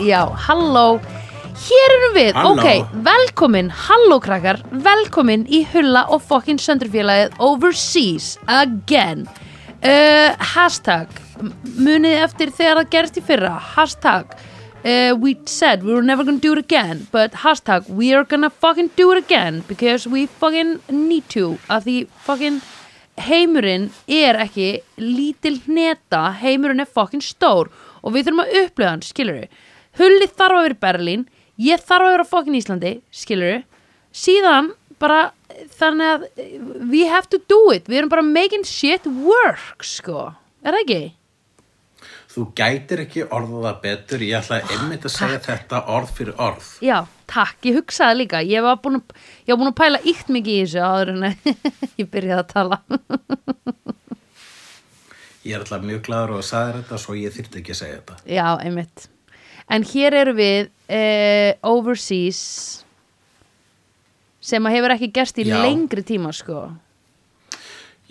Já, halló. Hér erum við, Halló. ok, velkomin, halló krakkar, velkomin í Hulla og fokkin söndurfélagið Overseas again. Uh, Hashtag, m- munið eftir þegar það gerist í fyrra. Hashtag, uh, we said we were never gonna do it again But hashtag, we are gonna fucking do it again Because we fucking need to. Að því fucking heimurinn er ekki lítil hneta, heimurinn er fucking stór. Og við þurfum að upplöða hann, skilur við Hulli þarf að vera í Berlín ég þarf að vera á fucking Íslandi, skilur síðan bara þannig að eh, we have to do it. Við erum bara making shit work sko, er það ekki? Þú gætir ekki orða það betur. Ég ætla einmitt að segja þetta orð fyrir orð. Já, takk, ég hugsaði líka. Ég var búin að, ég var búin að pæla ykt mikið í þessu áður en ég byrjaði að tala. Ég er alltaf mjög gladur og að sagði þetta svo ég þyrfti ekki að segja þetta. Já, einmitt En hér eru við uh, overseas sem að hefur ekki gerst í Já. lengri tíma sko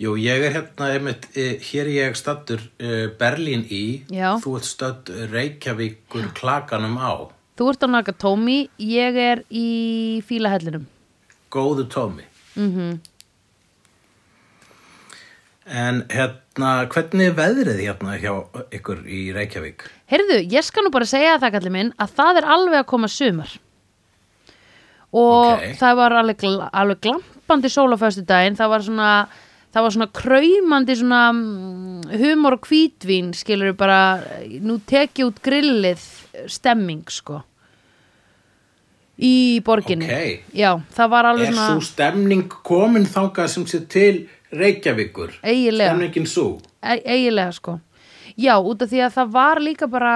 Jú, ég er hérna einmitt, eh, hér er ég stattur uh, Berlín í Já. Þú ert stödd Reykjavíkur klakanum á Þú ert á Nagatómi, ég er í fílahellinum Góðu tómi mm En hérna, hvernig er veðrið hérna hjá ykkur í Reykjavík? Heyrðu, ég skal nú bara segja það kallið minn að það er alveg að koma sumar og Ok. það var alveg, alveg glampandi sól á föstu daginn, það var svona það var svona kraumandi svona mm, humor og hvítvín skilur bara, nú teki út grillið stemming sko í borginni Ok. já, það var alveg Er svona svo stemning komin þangað sem sé til Reykjavíkur? Eiginlega. Stemningin svo? e eiginlega sko já, út af því að það var líka bara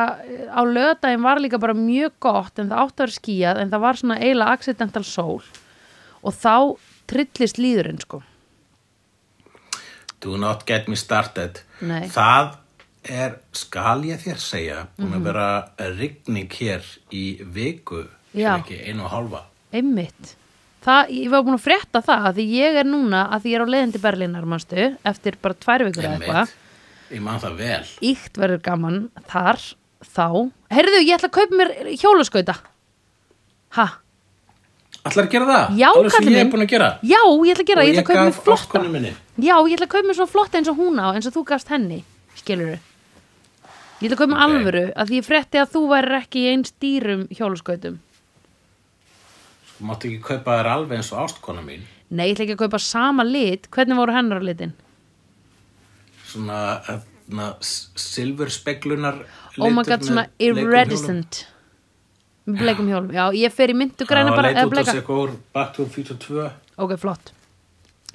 á lögadaginn var líka bara mjög gott en það átti að vera skíjað en það var svona eiginlega accidental sól og þá trillist líðurinn sko Do not get me started. Nei. Það er, skal ég þér segja, búin Mhm. að vera rigning hér í viku, ef ekki einu og hálfa. einmitt það, ég var búin að frétta það að því ég er núna að því ég er á leiðin til Berlínar manstu, eftir bara tvær vikur eða eitthvað Ég man það vel. íkt verður gaman þar þá, heyrðu ég ætla að kaupa mér hjólaskauta ha, Ætlar að gera það? Já, Alveg sem kallinn ég minn. búin að gera. já ég ætla að gera og ég ætla ég að kaupa mér gaf flotta ástkonu minni. Já, ég ætla að kaupa mér svona flott eins og hún á eins og þú gafst henni, skilur Ég ætla að kaupa mér Ok. alvöru að því ég frétti að þú væri ekki í eins dýrum hjóluskautum Þú máttu ekki kaupa þér alveg eins og ástkona mín. Nei, ég ætla ekki að kaupa sama lit Hvernig voru hennar litin? Svona, hérna, silfurspeglunar Oh my god, svona iridescent bleikum hjólum Já, ég fer í myndu græna bara eða bleika. segja úr Back to the Future 2. Ok, flott.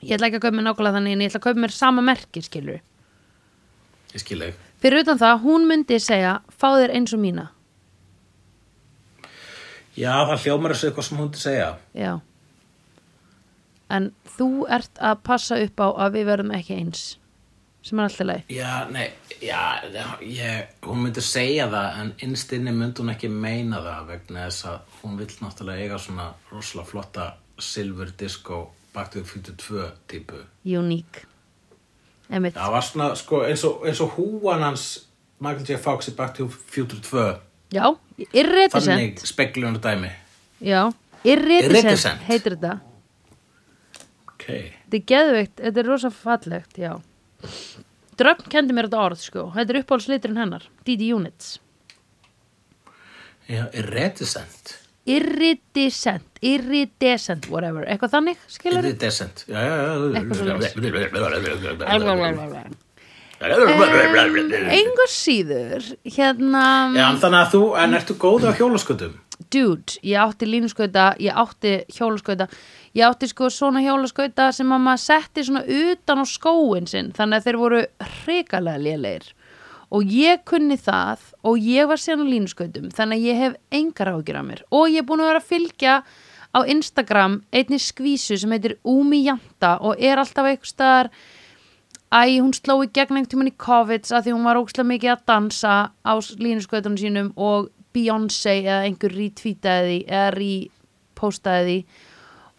Ég ætla ekki að kaupa mér nákvæmlega þannig en ég ætla að kaupa mér sama merki, skilur Ég skil þig. Fyrir utan það, hún myndi segja Fá þér eins og mína. Já, það hljómar þessu eitthvað sem hún til segja. Já. En þú ert að passa upp á að við verðum ekki eins sem er alltaf leið Já, nei, já, ég, hún myndi segja það en innstinni myndi hún ekki meina það vegna þess að hún vill náttúrulega eiga svona rosalega flotta silver disco Back to the Future 2 típu. Unique Einmitt. Það var svona, sko, eins og, eins og húan hans Michael J. Fox í Back to the Future 2 Já, irretisent þannig speglunum dæmi. Já, irretisent heitir þetta Ok, Þetta er geðveikt, þetta er rosa fallegt, já Dröfn kendi mér þetta orð, sko Þetta er uppáhaldsliturinn hennar, Didi Units já, irreticent. Irretisent, irridescent, whatever Eitthvað þannig, skilur Iridescent. Já, já, já. Engur síður, hérna Já, þannig að þú, en ertu góð á hjólaskötum? dude, ég átti línuskauta ég átti hjólaskauta ég átti sko svona hjólaskauta sem að maður setti svona utan á skóin sinn þannig að þeir voru hrikalega lélegir. Og ég kunni það og ég var síðan á línuskautum þannig að ég hef engar ágjur af mér. Og ég er búin að vera að fylgja á Instagram einni skvísu sem heitir Umi Janta og er alltaf eitthvað staðar Æ, hún sló í gegn einhvern tímann í COVID að því hún var ókslega mikið að dansa á línuskautunum sínum og Beyoncé eða einhver retweetaði eða repostaði því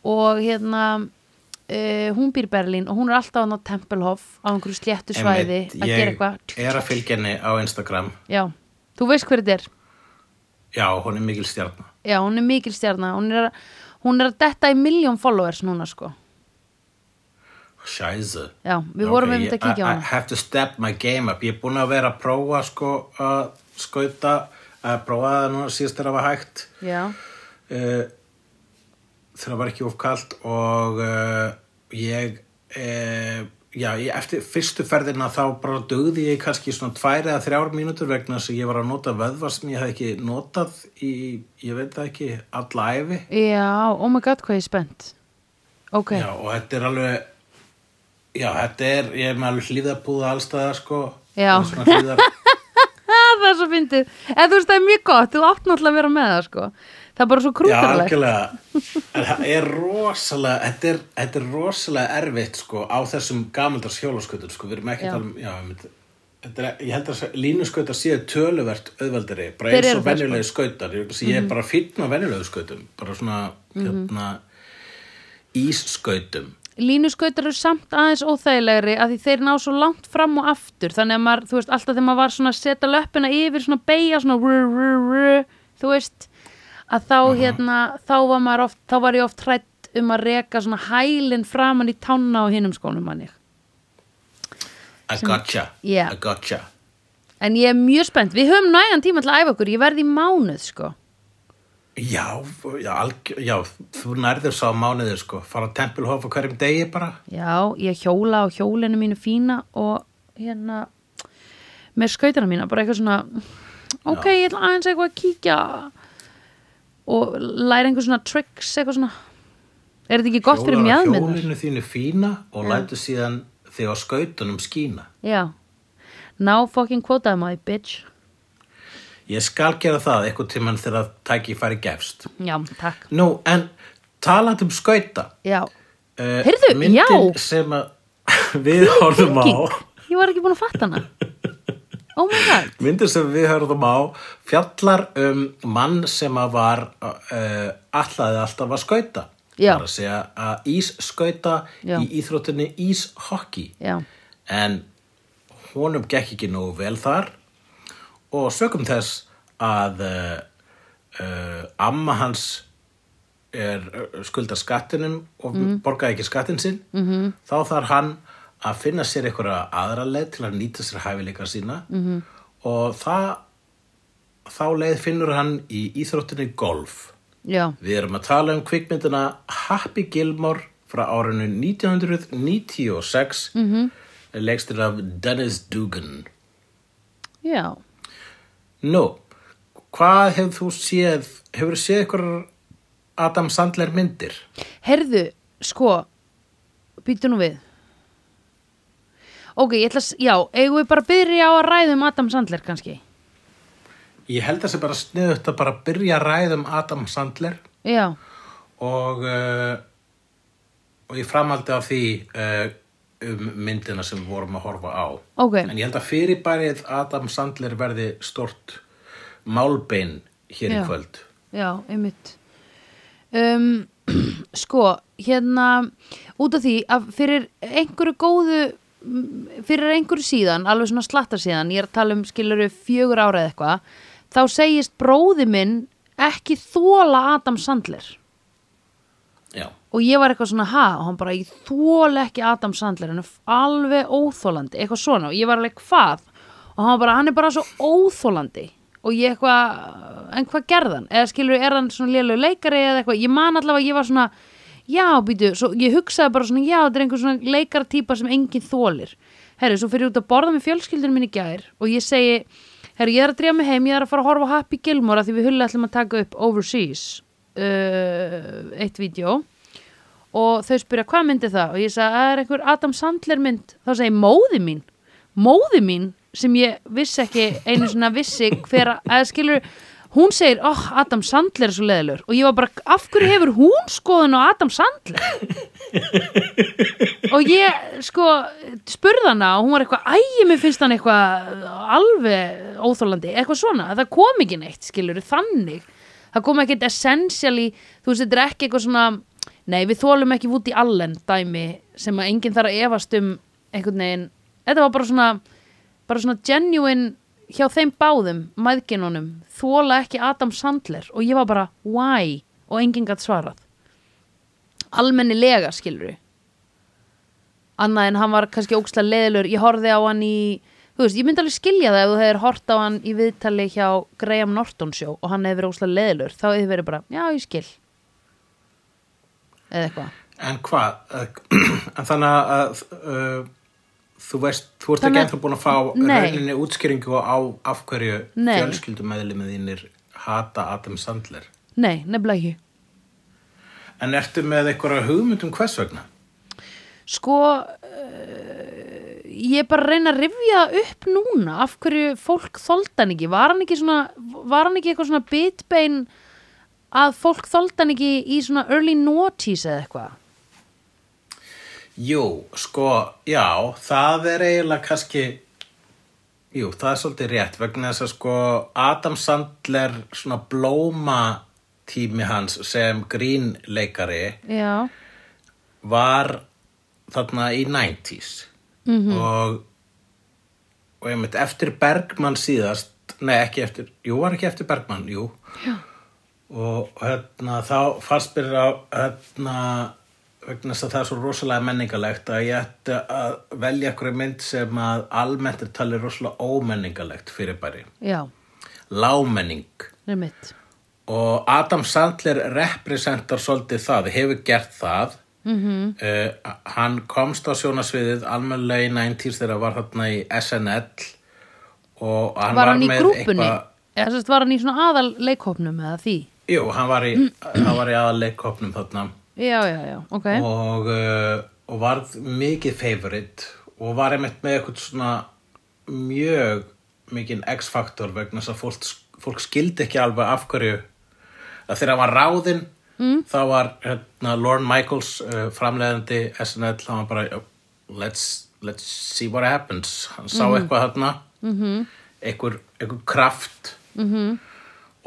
og hérna uh, hún býr Berlín og hún er alltaf á Tempelhof á einhverju sléttu svæði að gera eitthvað. Ég er að fylgja henni á Instagram. Já, þú veist hver þetta er? Já, hún er mikil stjarnar. já, hún er mikil stjarna. Hún er, að- hún er að detta í miljón followers núna sko. Scheiße. já, við vorum Ok, um þetta að kíkja á I, I have to step my game up. Ég er búin að vera að prófa sko að skauta, að prófa það núna síðast þegar það var hægt. já, uh, þegar það var ekki of kalt og uh, ég uh, já, ég, eftir fyrstu ferðina þá bara dugði ég kannski svona tvær eða þrjár mínútur vegna þess að ég var að nota vöðvar sem ég hef ekki notað í, ég veit það ekki, alla æfi já, oh my god hvað ég er spennt? Ok, já, og þetta er alveg já, þetta er, ég er með alveg hlýðabúða allstæða sko. Já. Það er svo fyndið. Eða þú veist það er mjög gott, þú átt náttúrulega að vera með það sko það er bara svo krútarlegt það er rosalega þetta er, þetta er rosalega erfitt sko á þessum gamaldars hjólaskötur sko, við erum ekki að tala um já, þetta er, ég held að línuskautar séu töluvert auðveldari, bara eins og það, venjulegi skautar. Ég, ég er bara fínn á venjulegu skautum bara svona hérna, ísskautum. Línuskautar eru samt aðeins óþægilegri að því þeir ná svo langt fram og aftur. Þannig að maður, þú veist, alltaf þegar maður var svona að setja löppina yfir svona beigja svona rr, rr, rr, þú veist að þá hérna, þá var maður oft þá var ég oft hrætt um að reka svona hælinn framan í tanna á hinum skónum manni I gotcha, Já. I gotcha. En ég er mjög spennt, við höfum nægan tíma til að æfa okkur, ég verði í mánuð sko. Já, já, algjör, já, þú nærður sá mánuðir sko, fara á tempelhof á hverjum degi bara. Já, ég hjóla á hjólinu mínu fína og hérna með skautana mína, bara eitthvað svona ok, ég ætla aðeins eitthvað að kíkja og læra einhver svona tricks, eitthvað svona Er þetta ekki gott fyrir Hjólar á hjólinu þínu fína og lætur síðan þig á skautunum skína. Já Now fucking quotaði maður, bitch Ég skal gera það eitthvað tímann þegar að tæki færi gefst. Já, takk Nú, en talað um skauta. Já, Uh, Heyrðu, myndin já. sem að við horfum á, ég var ekki búin að fatta hana Oh my god myndin sem við horfum á, fjallar um mann sem að var uh, allaði alltaf að skauta. Já. Það er að segja að ísskauta í íþróttinni íshokki. En honum gekk ekki nógu vel þar og sögum þess að uh, uh, amma hans er skuldar skattinum og borgaði ekki skattin sinn -hmm. þá þarf hann að finna sér einhverja aðra leið til að nýta sér hæfileika sína -hmm. og það þá leið finnur hann í íþróttinni golf já, Við erum að tala um kvikmyndina Happy Gilmore frá árinu 1996 mm -hmm. leikstir af Dennis Dugan. já Nú, hvað hefur þú séð, hefur þú séð ykkur Adam Sandler myndir? Herðu, sko Býtu nú við Ok, ég ætla að, já, eigum við bara að byrja á að ræða um Adam Sandler kannski Ég held að það sé bara sniðut að bara byrja að ræða um Adam Sandler Já, og, uh, og ég framaldi af því uh, um myndina sem við vorum að horfa á. ok En ég held að fyrirbærið Adam Sandler verði stort málbein hér Já. í kvöld. Já, einmitt um, Sko, hérna út af því að fyrir einhverju góðu fyrir einhverju síðan, alveg svona slattar síðan ég er að tala um skiluru fjögur ára eða eitthvað þá segist bróði minn ekki þóla Adam Sandler. Já. og ég var eitthvað svona ha? Og hann bara, ég þóla ekki Adam Sandler hann er alveg óþólandi, eitthvað svona og ég var alveg hvað? Og hann bara, hann er bara svo óþólandi og ég eitthvað, en hvað gerðan eða skilur, er hann svona lélug leikari eða eitthvað, ég man allavega, ég var svona já, býtu, svo ég hugsaði bara svona já, þetta er einhver svona leikartýpa sem enginn þólir herri, svo fyrir ég út að borða með fjölskyldunum minni gær og ég segi herri, ég er að drífa mig heim, ég er að fara að horfa Happy Gilmore af því við hulli ætlum að taka upp Overseas uh, eitt vídeo. Og þau spyrja hvað myndi það? Og ég að það er einhver Adam Sandler mynd. Þá segi móði mín móði mín sem ég vissi ekki einu svona vissi hver að skilur hún segir, oh, Adam Sandler er svo leðilur og ég var bara, af hverju hefur hún skoðun á Adam Sandler? Og ég sko spurði hana og hún var eitthvað ægi, mér finnst hann eitthvað alveg óþólandi, eitthvað svona. Það kom ekki neitt, skilur, þannig. Það kom ekkert essentially þú veist, þetta er ekki eitthvað svona nei, við þólum ekki út í allen dæmi sem að enginn þarf að efast um einhvern veginn, þetta var bara svona bara svona genuine hjá þeim báðum mæðginunum þóla ekki Adam Sandler og ég var bara, why? og enginn gætt svarað. Almennilega skilur annað en hann var kannski ókslega leðilur ég horfði á hann í þú veist, ég myndi alveg skilja það ef þú hefur hort á hann í viðtali hjá Graham Norton show og hann hefur verið ókslega leðilur þá hefur verið bara, já ég skil. Eða eitthvað. En hvað? En þannig að uh, þú veist, þú ert ekki að- ennþá búin að fá Nei. rauninni útskýringu á af hverju Nei. fjölskyldumæðli þínir hata Adam Sandler. nei, nefnilega ekki En ertu með einhverja hugmyndum hvers vegna? Sko, uh, ég er bara að reyna að rifja upp núna af hverju fólk þoldi hann ekki. Var hann ekki svona, var hann ekki eitthvað svona bitbein að fólk þoldi hann ekki í svona early noughties eða eitthvað? Jú, sko, já, það er eiginlega kannski, jú, það er svolítið rétt vegna þess að sko Adam Sandler svona blóma tími hans sem grínleikari Já, var þarna í 90s og, og einmitt eftir Bergman síðast, nei ekki eftir, jú var ekki eftir Bergman, jú. Já. og hérna þá fannst mér á hérna vegna þess að það er svo rosalega menningalegt að ég ætti að velja einhverju mynd sem að almennt er talið rosalega ómenningalegt fyrir bæri já, lámenning og Adam Sandler representar svolítið það, hefur gert það. Mm -hmm. hann komst á sjónasviðið almennilega í 90s þegar var þarna í SNL og hann Var hann í með grúpunni? eitthvað- var hann í svona aðal leikhópnum eða því? jú, hann var í, hann var í aðaleikopnum þarna Já, já, já, ok. og, uh, og varð mikið favorite og var einmitt með eitthvað svona mjög mikið X-faktor vegna þess að fólk, fólk skildi ekki alveg af hverju að þegar hann var ráðinn mm. þá var hérna, Lorne Michaels uh, framleiðandi SNL hann var bara let's, let's see what happens hann sá eitthvað þarna -hmm. einhver, einhver kraft -hmm.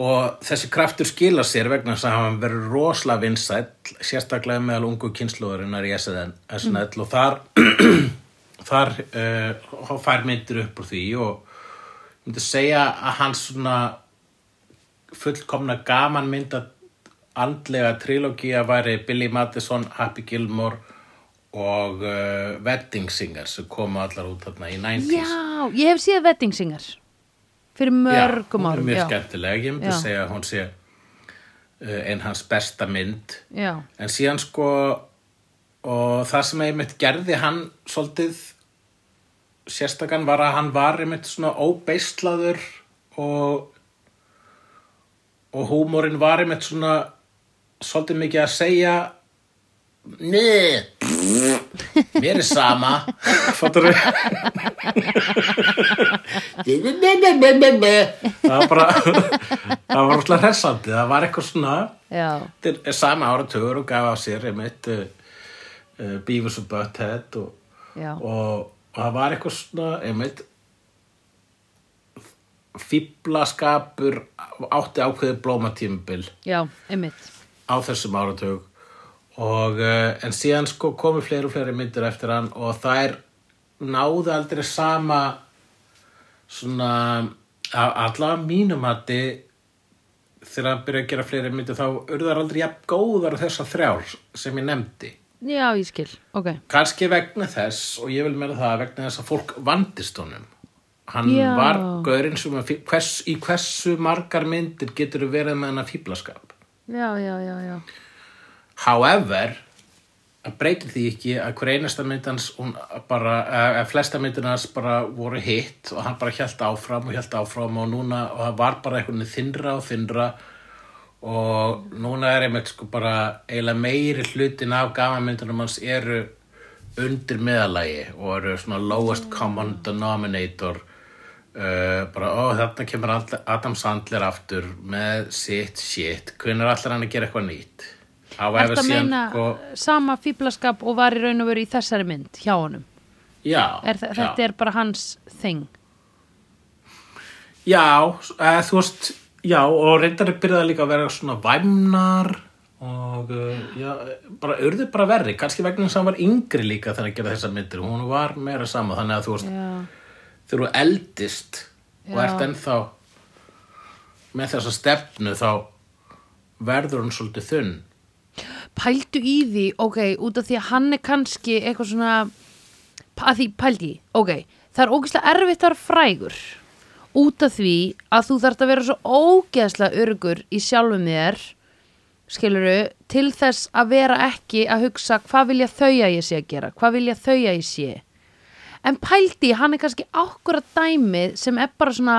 Og þessi kraftur skila sér vegna þess að hann verður rosalega vinsæll sérstaklega meðal ungu kynsluðurinnar í SNL, SNL og þar þar uh, fær myndir upp úr því og ég myndi segja að hans svona fullkomna gaman mynda andlega trilógía væri Billy Madison, Happy Gilmore og uh, Wedding Singer sem komu allar út þarna í 90s Já, ég hef séð Wedding Singer fyrir mörgum hún er árum. mjög já. skemmtileg, ég myndi Já. segja að hún sé uh, ein hans besta mynd Já, en síðan sko og það sem einmitt gerði hann svolítið sérstakann var að hann var einmitt svona óbeislaður og og húmórin var einmitt svona svolítið mikið að segja Nei, mér er sama. Fattur við Það var bara það var alltaf hressandi. Það var eitthvað svona já, Þetta er sama áratugur og gaf á sér einmitt uh, uh, Beavis og Butthead og, og, og það var eitthvað svona einmitt fíblaskapur átti Já, einmitt. á þessum áratug og uh, en síðan sko komu fleiri og fleiri myndir eftir hann og þær náðu aldrei sama svona allavega mínum hætti þegar hann byrja að gera fleiri myndir þá urðar aldrei jafn góðar þessar þrjár sem ég nefndi Já, ég skil. Ok. kannski vegna þess og ég vil meira það vegna þess að fólk vandist honum hann Já. var gaurinn sem að hvers, í hversu margar myndir getur verið með hennar fíblaskap Já, já, já, já. However, það breytir því ekki að hver einasta myndans bara, að flesta myndinans bara voru hitt og hann bara hjælt áfram og hjælt áfram og núna og það var bara einhvern veginn þinnra og þinnra og núna er einmitt sko bara eiginlega meiri hlutin af gamanmyndunum hans eru undir meðalagi og eru svona lowest common denominator. Uh, bara, ó, þarna kemur Ad- Adam Sandler aftur með sitt shit, hvernig er allir hann að gera eitthvað nýtt Þetta meina sko, sama fíblaskap og var í raun og veru í þessari mynd hjá honum. já, Er, þa- þetta já. er bara hans þing. Já, uh, þú veist, já, og reyndar er byrjað líka að vera svona væmnar og uh, já, bara urðu bara verri, kannski vegna þess að hann var yngri líka þegar að gera þessar myndir, hún var meira sama, þannig að þú veist, Já. þegar þú eldist og ert ennþá með þessa stefnu þá verður hún svolítið þunn pældu í því, ok, út af því að hann er kannski eitthvað svona að því, pældu í, ok það er ógeðslega erfitt að vera frægur út af því að þú þarft að vera svo ógeðslega örgur í sjálfum þér skiluru, til þess að vera ekki að hugsa hvað vilja þau að ég sé að gera, hvað vilja þau að ég sé? En pældi, hann er kannski ákvörða dæmið sem er bara svona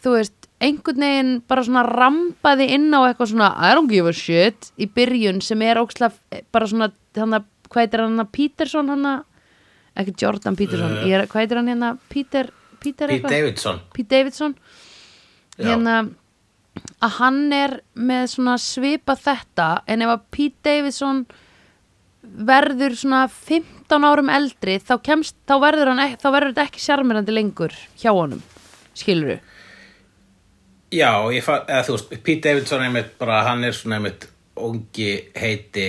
þú veist, einhvern veginn bara svona rampaði inn á eitthvað svona I don't give a shit í byrjun sem er ókslega bara svona hana, hvað heitir hann, Peterson hann ekki Jordan Peterson, Uh. er, hvað heitir hann hérna Peter, Peter Pete eitthvað Davidson Pete Davidson hérna að hann er með svona svipa þetta en ef að Pete Davidson verður svona 15 árum eldri þá kemst, þá verður hann þá verður þetta ekki sjarmirandi lengur hjá honum skilur du? Já, ég fa, eða þú veist, Pete Davidson einmitt bara, hann er svona einmitt ungi heiti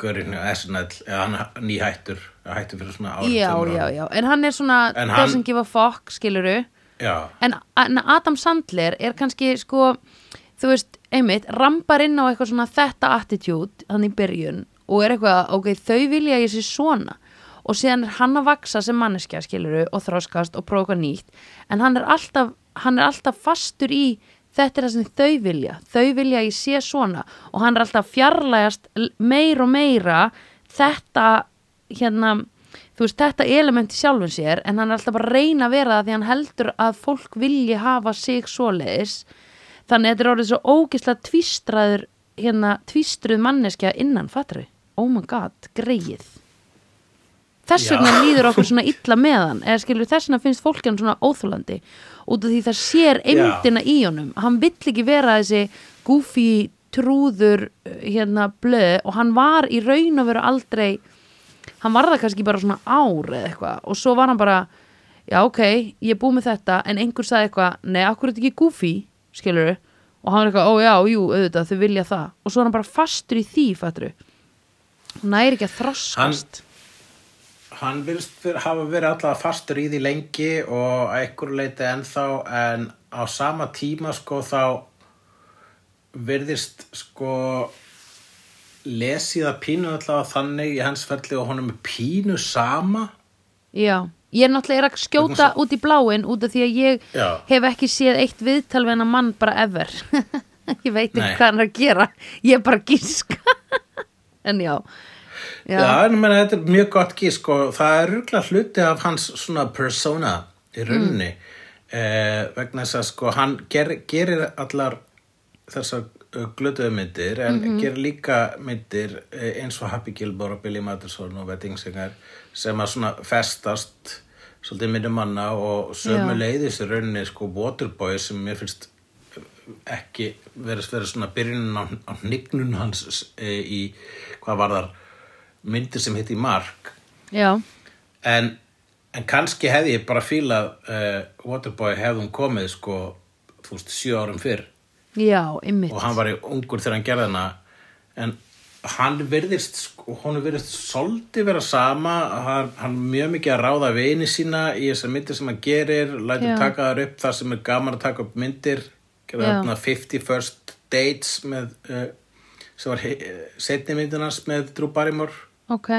görinu SNL, eða hann nýhættur hættur fyrir svona árum Já, já, já, en hann er svona það hann- sem gefa fokk, skilur du? Já, en, en Adam Sandler er kannski sko, þú veist, einmitt rampar inn á eitthvað svona þetta attitude hann í byrjun og er eitthvað ok, þau vilja ég sé svona. Og síðan er hann að vaksa sem manneskja skiluru og þróskast og prófa eitthvað nýtt. En hann er alltaf, hann er alltaf fastur í þetta er það sem þau vilja. Þau vilja ég sé svona. Og hann er alltaf fjarlægast meir og meira þetta hérna þú veist, þetta element í sjálfum sér. En hann er alltaf bara að reyna að vera það því hann heldur að fólk vilji hafa sig svoleiðis. Þannig að þetta er orðið svo ógislega tvístraður hérna, tvístruð manneskja innan, fattur við? Oh my god, greið þess Já. vegna líður okkur svona illa með hann eða skilur þess vegna finnst fólk hann svona óþólandi út af því það sér eindina í honum. Hann vill ekki vera þessi goofy trúður hérna blöð og hann var í raun og veru aldrei hann var það kannski bara svona ár eða eitthvað og svo var hann bara já ok, ég er búið með þetta en einhver sagði eitthvað, nei, akkur er þetta ekki goofy? Skilur og hann er eitthvað, ó já, jú, auðvitað, þau vilja það. Og svo er hann bara fastur í því, fattur næri ekki að þroskast. Hann vilst fyr, hafa verið alltaf fastur í því lengi og einhverju leiti ennþá en á sama tíma sko þá virðist sko lesið að pínu alltaf þannig í hans ferli og honum er pínu sama. Já, ég er náttúrulega er að skjóta út í bláin út af því að ég Já. hef ekki séð eitt viðtal við hennar mann bara ever. Ég veit ekki Nei. hvað hann er að gera. Ég er bara að gíska en já Já, en menn, þetta er mjög gott gís sko. það er rúglega hluti af hans svona persona í rauninni eh, vegna þess að sko hann ger, gerir allar þessar uh, glötuðu myndir en gerir líka myndir eh, eins og Happy Gilmore og Billy Madison og Wedding Singer sem að svona festast svolítið minnum manna og sömu Já. leiðis í rauninni sko Waterboy sem mér finnst ekki verið svona byrjunin á, á hnignun hans e, í hvað var þar myndir sem hitti Mark. Já, en, en kannski hefði ég bara fílað uh, Waterboy hefðum komið sko þú veist sjö árum fyrr. Já, og hann var í ungur þegar hann gerði hana. En hann virðist sko, hún virðist svolítið vera sama. Hann, hann mjög mikið að ráða vini sína í þessar myndir sem hann gerir Já. taka þar upp þar sem er gaman að taka upp myndir. Gera Já. þarna 50 first dates með uh, sem var setni myndinans með Drew Barrymore ok,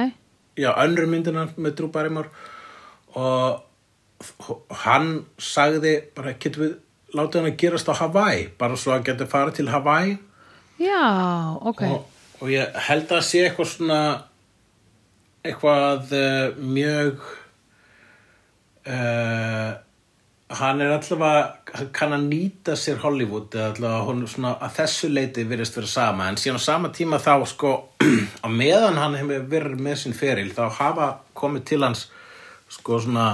já, önnur myndina með Drew Barrymore og hann sagði bara getum við látið hann að gerast á Hawaii? Bara svo að geta farið til Hawaii. Já, ok. Og, og ég held að sé eitthvað svona eitthvað uh, mjög uh, hann er allavega hann kann að nýta sér Hollywood eða allavega hún svona að þessu leiti virðist vera sama en síðan á sama tíma þá sko á meðan hann hefur verið með sinn feril þá hafa komið til hans sko svona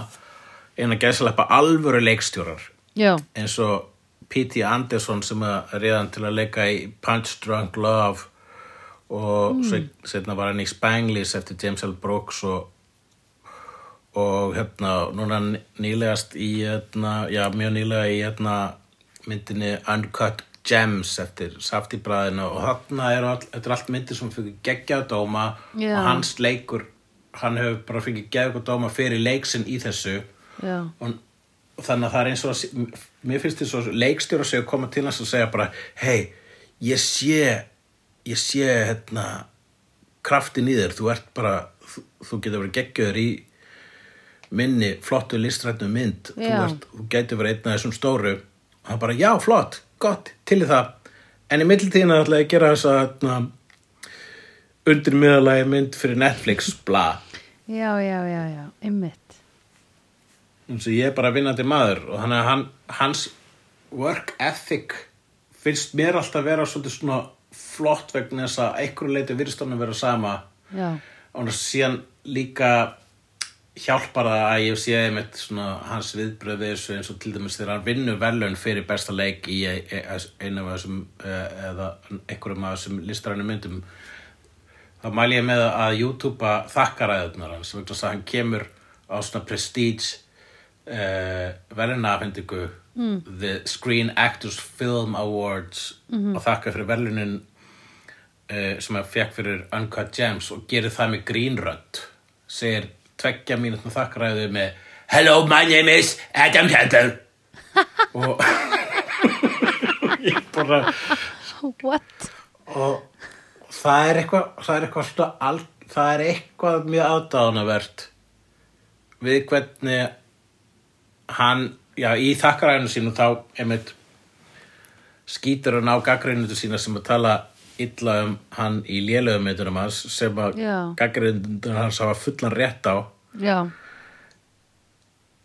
eina gæslepa alvöru leikstjórar já, eins og P.T. Anderson sem að reyðan til að leika í Punch Drunk Love og mm. setna var hann í Spanglish eftir James L. Brooks og og hérna núna nýlegast í hérna, já mjög nýlega í hérna myndinni Uncut Gems eftir Safti-bræðina og þarna er all, þetta er allt myndir sem fyrir geggjadóma Já. og hans leikur hann hefur bara fyrir geggjadóma fyrir leiksin í þessu. Já, og, þannig að það er eins og að, mér finnst þess að leikstjóra sig að koma til hans og segja bara hei, ég sé ég sé hérna kraftin í þér, þú ert bara þú, þú getur verið geggjöður í minni flottu listrætnu mynd. Þú, Já. ert, þú getur verið einn af þessum stóru. Og hann bara, já, flott, gott, til í það. En í mittiltíðina ætla ég að gera þess að hérna, undir miðalagi mynd fyrir Netflix, bla. Já, já, já, já, einmitt. Eins og ég er bara vinnandi maður og þannig að hann, hans work ethic finnst mér alltaf vera svolítið svona flott vegna þess að einhverju leiti virðist hann að vera sama. Já, og síðan líka hjálpar það að ég sé einmitt svona hans viðbröð við þessu eins og til dæmis þegar hann vinnur velun fyrir besta leik í e- e- einu af þessum eða einhverjum af þessum listrænu myndum þá mæli ég með að YouTube þakkaræðunar hans vegna þess að hann kemur á svona prestige uh, velunafendingu mm. The Screen Actors Film Awards og þakka fyrir velunin uh, sem að fekk fyrir Uncut Gems og gerir það með grínrödd segir tveggja mínútna þakkræðu með Hello, my name is Adam Sandler og ég bara what? og það er eitthvað það er eitthvað svona al, það er eitthvað mjög aðdáðanavert við hvernig hann, já, í þakkaræðinu sínu þá, einmitt skýtur hann á gaggrinundu sína sem að tala illa um hann í lélögum meitunum hans sem að Já. gaggrinundu hans hafa fullan rétt á. Já,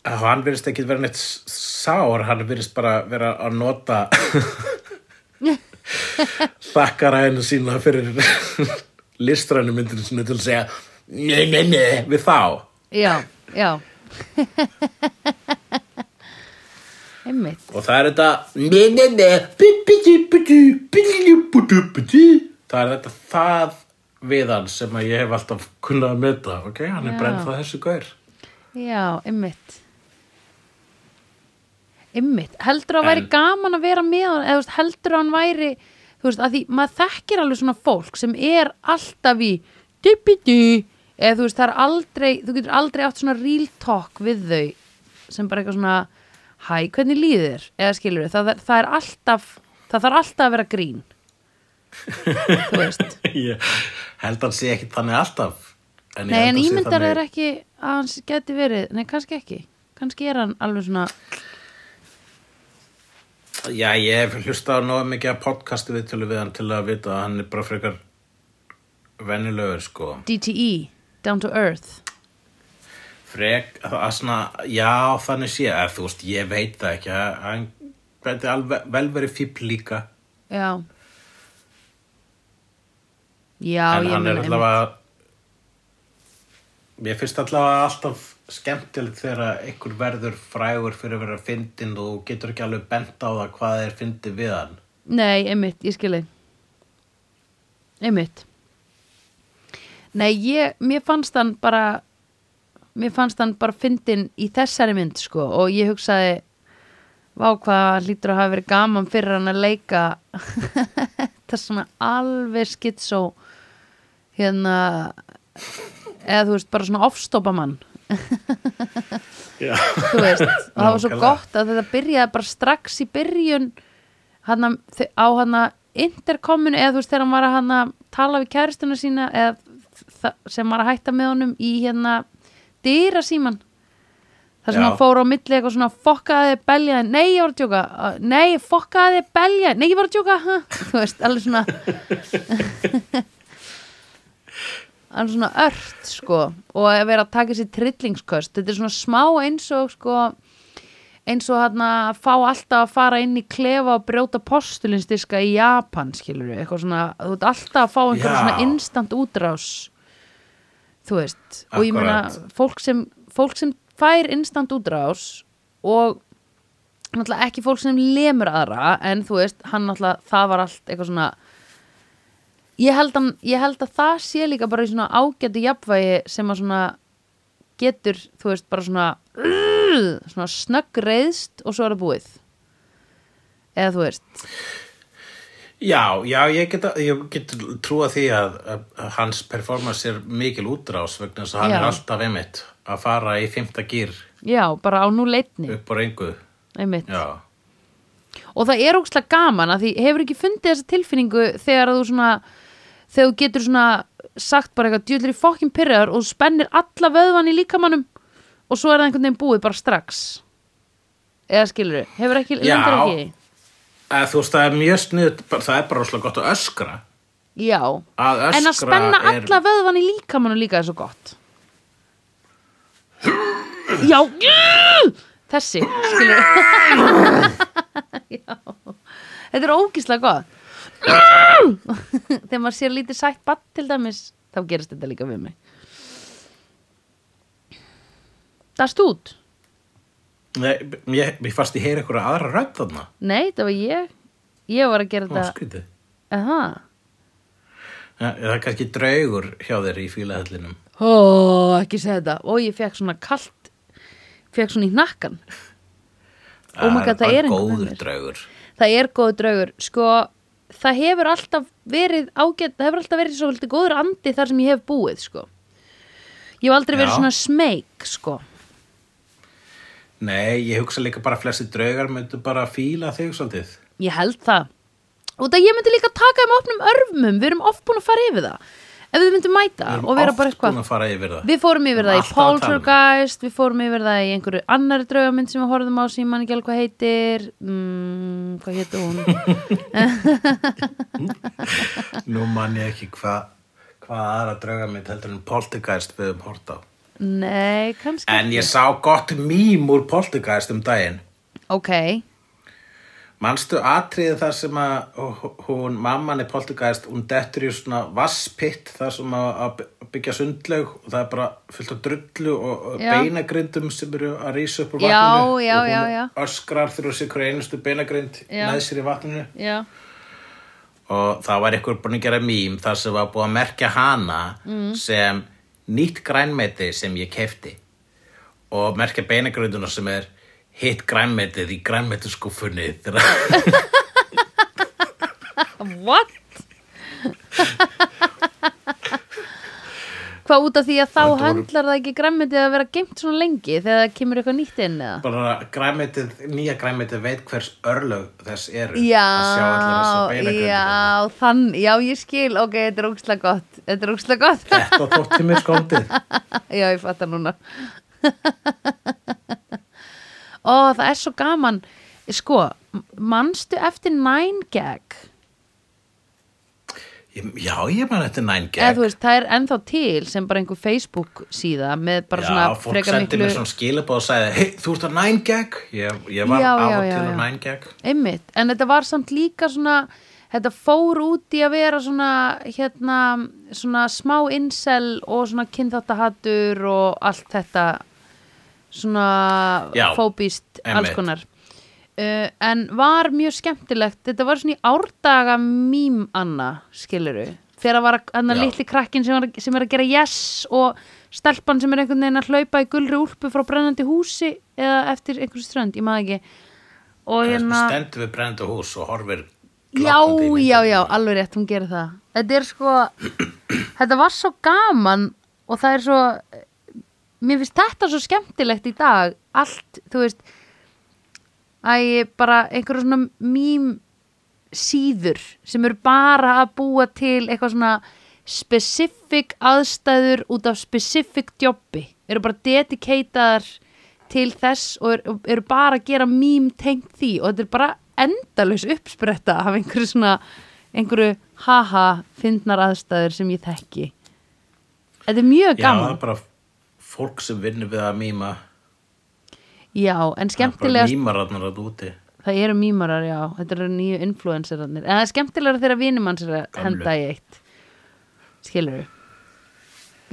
hann virðist ekki vera neitt sár, hann virðist bara vera að nota þakkaræðinu sína fyrir listrænu myndinu sinni til að segja nei, nei, nei, við þá. Já, já Einmitt. og það er þetta það er þetta það við hann sem að ég hef alltaf kunnað að mynda ok, hann já. er brennið það þessu gaur. Já, ymmit ymmit, heldur að en, væri gaman að vera með hann, eða heldur að hann væri þú veist, að því maður þekkir alveg svona fólk sem er alltaf í dipidí, eða þú veist það er aldrei, þú getur aldrei átt svona real talk við þau sem bara eitthvað svona hæ, hvernig líður þér? Eða skilur það, er- það er alltaf það þarf alltaf að vera grín þú veist ég held að hann sé ekki þannig alltaf en Nei, en ímyndar er ekki að hans geti verið, nei, kannski ekki kannski er hann alveg svona Já, ég hef hlustað nógu mikið að podcastu viðtölu við hann til að vita að hann er bara frekar venjulegur, sko. DTE, down to earth Frek, að svona, já, þannig sé, að þú veist, ég veit það ekki, að hann gæti alveg vel verið fíbl líka, Já. Já, en ég hann er allavega, mér finnst allavega alltaf skemmtilegt þegar einhver verður frægur fyrir að vera fyndin og getur ekki alveg bent á það hvað er fyndið við hann. Nei, einmitt, ég skil þig. Einmitt. Nei, ég, mér fannst hann bara mér fannst hann bara fyndin í þessari mynd, sko og ég hugsaði vá hvað hlýtur að hafa verið gaman fyrir hann að leika. Þetta svona alveg skitsó hérna eða þú veist, bara svona ofstopa mann þú veist, og það var svo gott að þetta byrjaði bara strax í byrjun hana, á hana interkominu eða þú veist þegar hann var að hana tala við kæristuna sína eða sem var að hætta með honum í hérna dýra síman þar sem Já. hann fór á milli eitthvað svona fokkaði beljaði, nei ég var að djóka. Uh, nei fokkaði beljaði, nei ég var að djóka. Ha? þú veist, alveg svona alveg svona ört sko. Og að vera að taka sér trillingsköst þetta er svona smá eins og sko eins og hann að fá alltaf að fara inn í klefa og brjóta postulinstiska í Japan skilur við, eitthvað svona þú ert alltaf að fá einhverja svona instant útrás þú veist og ég meina fólk sem, fólk sem fær instant útrás og náttúrulega ekki fólk sem lemur aðra en þú veist, hann náttúrulega það var allt eitthvað svona ég held, að, ég held að það sé líka bara í svona ágætu jafnvægi sem að svona getur, þú veist, bara svona svona snögg reyðst og svo er það búið. Eða þú veist Já, já, ég get, ég get trúa því að, að, hans performance er mikil útrás vegna þess að hann Já. er alltaf einmitt að fara í fymta gýr já, bara á nú leitni upp á reyngu einmitt. Já, og það er ógslag gaman að því hefur ekki fundið þessa tilfinningu þegar þú svona þegar þú getur svona sagt bara eitthvað djúlir í fokkin pyrraður og spennir alla vöðvan í líkamannum og svo er það einhvern veginn búið bara strax. Eða skilur þau, hefur ekki, Já. lendir ekki? í? Eða, þú veist það er mjög snið það er bara rosalega gott að öskra. Já, að öskra en að spenna er, alla vöðvan í líkamannum líka er svo gott. Já. Þessi, skilur já. Þetta er ógíslega gott. Þegar maður sér lítið sætt batt til dæmis, þá gerist þetta líka við mig. Dast út? Nei, ég, ég fannst ég heyra einhverja aðra rödd þarna. Nei, það var ég. Ég var að gera Ó, þetta. skrítið. Aha. Ja, Það er kannski draugur hjá þér í fílahöllinum Ó, ekki segja þetta. Og ég fekk svona kalt Fekk svona í hnakkan Oh my God, það er einhver með góður mér. draugur. Það er góð draugur. Sko, það hefur alltaf verið ágætt Það hefur alltaf verið svo góður andi þar sem ég hef búið Sko. Ég hef aldrei verið Já. svona smeyk Sko Nei, ég hugsa líka bara að flesti draugar myndu bara fíla þig svolítið. Ég held það. Og það ég myndi líka taka um opnum örmum Við erum oft búin að fara yfir það. Ef við myndum mæta Við erum og vera oft bara eitthvað búin að fara yfir það. Við fórum yfir það í að um Poltergeist, við fórum yfir það í einhverju annari draugamynd sem við horfðum á sem ég man ekki alveg hvað heitir. Mm, hvað heitir hún? Nú man ég ekki hvað hvað aðra draugamynd heldur en Poltergeist við um hort á Nei, kannski. En ég sá gott mím úr Poltergeist um daginn Ok, Manstu atriðið þar sem að hún, mamman í Poltergeist, hún dettur í svona vasspitt þar sem að að byggja sundlaug og það er bara fullt af drullu og og Já. beinagrindum sem eru að rísa upp úr Já, vatninu já, og já, hún já. öskrar þurfa sér hverju einustu beinagrind Já. með sér í vatninu já, og það var eitthvað búin að gera mím þar sem var búið að merkja hana Mm. sem nýtt grænmeti sem ég kefti og merkja beinagrinduna sem er hitt grænmetið í grænmetuskúfunni þegar what? Hvað út af því að þá Þetta voru- höndlar það ekki græmmyndið að vera geimt svona lengi þegar það kemur eitthvað nýtt inn eða? bara grænmetið, nýja grænmetið veit hvers örlög þess eru. Já, að sjá allar þessar beinagrindur já, þann, já, ég skil, ok, þetta er ógslag gott, þetta er ógslag gott. þetta þótti mér skóldið Já, ég fattar núna. Ó, það er svo gaman. Sko, manstu eftir Nine Gag já, ég man þetta veist, það er ennþá til sem bara einhver Facebook síða með bara já, svona fólk sendi mér svona skilabóð og sagði, hei, þú ert að nine gag? Ég, ég var Já, já, og já, til að einmitt, en þetta var samt líka svona þetta fór út í að vera svona hérna, svona smá incel og svona kynþáttahattur og allt þetta svona fóbist alls konar uh, en var mjög skemmtilegt. Þetta var svona í árdaga mím Anna, skiluru þegar var að, hann Já. litli krakkin sem, var, sem er að gera yes og stelpan sem er einhvern veginn að hlaupa í gulri úlpu frá brennandi húsi eða eftir einhversu strönd, ég maður ekki. Og hérna stendur við brennandi hús og horfir Já, já, já, alveg rétt, hún gerir það. Þetta er sko Þetta var svo gaman og það er svo Mér finnst þetta svo skemmtilegt í dag. Allt, þú veist Æ, bara einhverju svona mím síður sem eru bara að búa til eitthvað svona specific aðstæður út af specific jobbi. Eru bara dedicataðar til þess og eru, eru bara að gera mím tengt því og þetta er bara endalaus uppspretta af einhverju svona einhverju haha fyndnar aðstæður sem ég þekki. Þetta er mjög já, það gaman er bara fólk sem vinnur við að mýma já, en það er bara mýmararnar að úti. Það eru mýmarar, já, þetta eru nýju influencerarnir, en það er skemmtilega þegar vinum hans er að henda í eitt. Skilur við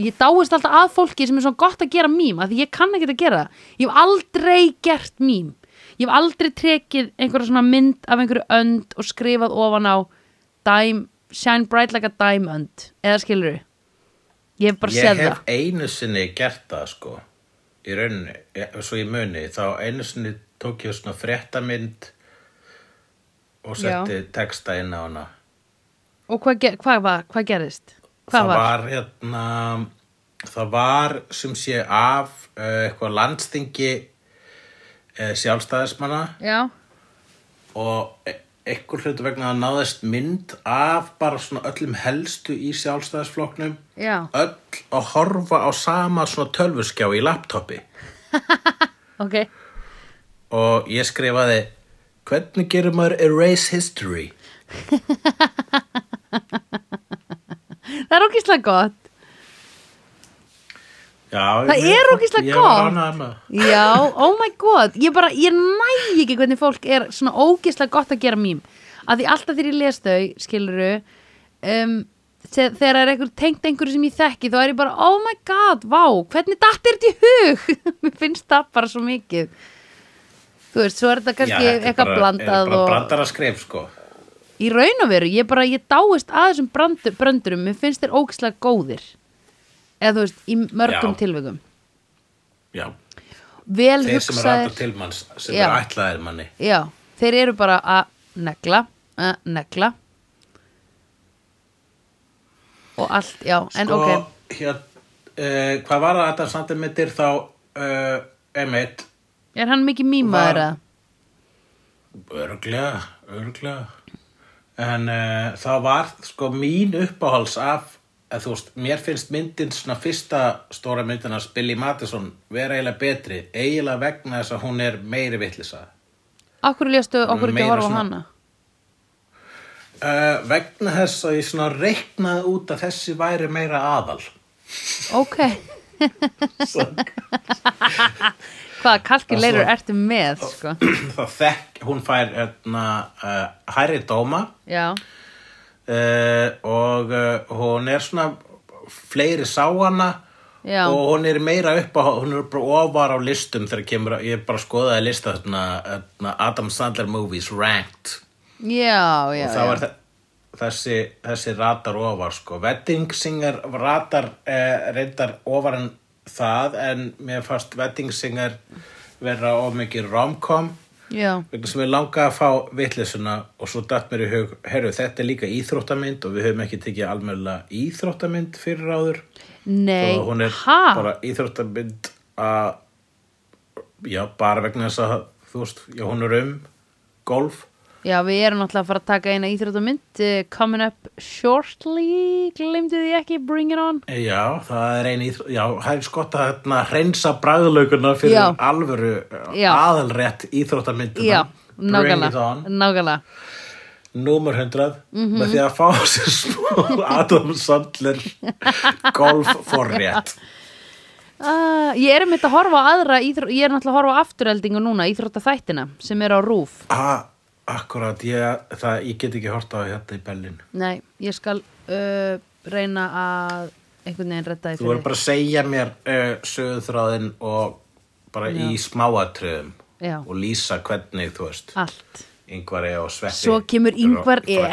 ég dáist alltaf að fólki sem er svo gott að gera mím, að því ég kann ekki að gera ég hef aldrei gert mím. Ég hef aldrei trekið einhverja svona mynd af einhverju önd og skrifað ofan á dime, shine bright like a diamond eða skilur við ég hef bara ég séð hef það. einu sinni gert það sko í rauninni, eh, svo í muni þá einu sinni tók ég svona fréttamynd og setti texta inn á hana og hvað, ge hvað, var, hvað gerðist? hvað það var? var hérna það var sem sé af uh, eitthvað landstingi uh, sjálfstæðismanna Já, og e- einhver hlutu vegna að náðist mynd af bara svona öllum helstu í sjálfstæðisflokknum. Já, öll að horfa á sama svona tölvuskjá í laptopi. Ok. Og ég skrifaði hvernig gerir maður erase history? Það er ókíslega gott Já, Það er var gott. Já, oh my god. Ég bara, ég næ ekki hvernig fólk er svona ógislega gott að gera mím. Að því alltaf þegar ég les þau, skiluru um, þegar það er einhver tengt einhverju sem ég þekki þá er ég bara, oh my god, vá hvernig datt er þetta í hug? Mér finnst það bara svo mikið. Þú veist, svo er þetta kannski eitthvað blandað er bara og brandara skrif sko. Í raun og veru, ég bara, ég dáist að þessum brandur, bröndurum, mér finnst þeir ógislega góðir eða þú veist, í mörgum Já. tilvegum Já, vel þeir sem er rættur til manns sem Já. er ætlaðir manni. Já, þeir eru bara að negla, að negla. Og allt, já, en sko, ok. hér, uh, hvað var það að þetta samt emittir þá uh, emitt Er hann mikið mýmaður að? örglega, örglega en uh, það var sko mín uppáhals af að þú veist, mér finnst myndin svona fyrsta stóra myndin að Billy Madison vera eiginlega betri, eiginlega vegna þess að hún er meiri vittlisa Akkur léstu okkur ekki að horfa á svona- hana? uh, vegna þess að ég svona reiknaði út að þessi væri meira aðal. Ok, hvaða kalkuleirur Það ertu með, sko? það þekk, hún fær hérna, uh, hærri dóma. Já, uh, og uh, hún er svona fleiri sá hana Já. og hún er meira upp á hún er bara ofar á listum þegar kemur að- ég bara skoðaði lista þarna, þarna Adam Sandler movies ranked. Já, já, og þá er þe- þessi, þessi ratar ofar sko. Wedding Singer ratar eh, reyndar ofar en það en mér fannst Wedding Singer vera of mikið vegna sem ég langa að fá vitleysuna og svo datt mér í hug, herru þetta er líka íþróttamynd og við höfum ekki tekið almennilega íþróttamynd fyrir áður. Nei, og hún er ha? bara íþróttamynd að já, bara vegna þess að þú veist, já, hún er um golf Já, við erum náttúrulega að fara að taka eina íþróttamynd uh, Coming up shortly. Glemdu því ekki, bring it on. Já, það er ein íþrótt já, það er skott að hérna hreinsa bragðlauguna fyrir Já. alvöru Já. aðalrétt íþróttamyndina. Bring it nákvæmlega. on. Nákvæmlega. Númer 100 Mhm. með því að fá sér smá Adam Sandler golf forrétt. Uh, ég er einmitt að horfa aðra íþró... ég er náttúrulega að horfa afturheldingu núna íþrótta þættina sem er á rúf ah, Akkurat, ég, það, ég get ekki hort á þetta í Bellin nei, ég skal uh, reyna að einhvern veginn redda því Þú verður bara að segja mér uh, sögðþráðin og bara í smáatriðum Já. og lýsa hvernig, þú veist allt. Yngvar E og Sveppi. Svo kemur Ingvar E.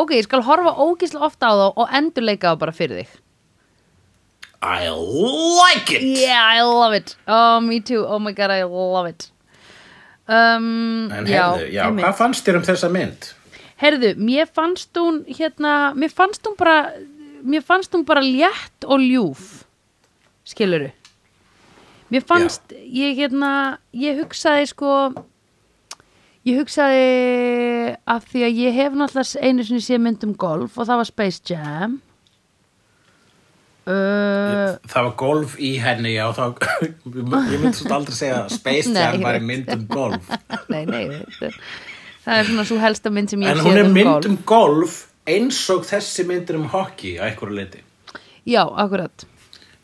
ok, ég skal horfa ógislega ofta á þá og endurleika þá bara fyrir þig I like it. Yeah, I love it. Oh, me too, oh my god, I love it. Um, En já, heyrðu, já, einmitt. hvað fannst þér um þessa mynd? Herðu, mér fannst hún hérna, mér fannst hún bara mér fannst hún bara létt og ljúf. Skiluru mér fannst, ég hérna ég hugsaði sko ég hugsaði af því að ég hef náttúrulega einu sinni sé mynd um golf og það var Space Jam uh, Það var golf í henni, já, þá, ég myndi svo aldrei segja að Space Jam var mynd um golf. nei, nei það er svona svo helsta mynd sem ég En hef hún séð er um mynd golf. um golf eins og þessi myndir um hockey á einhverju leiti. já, akkurat.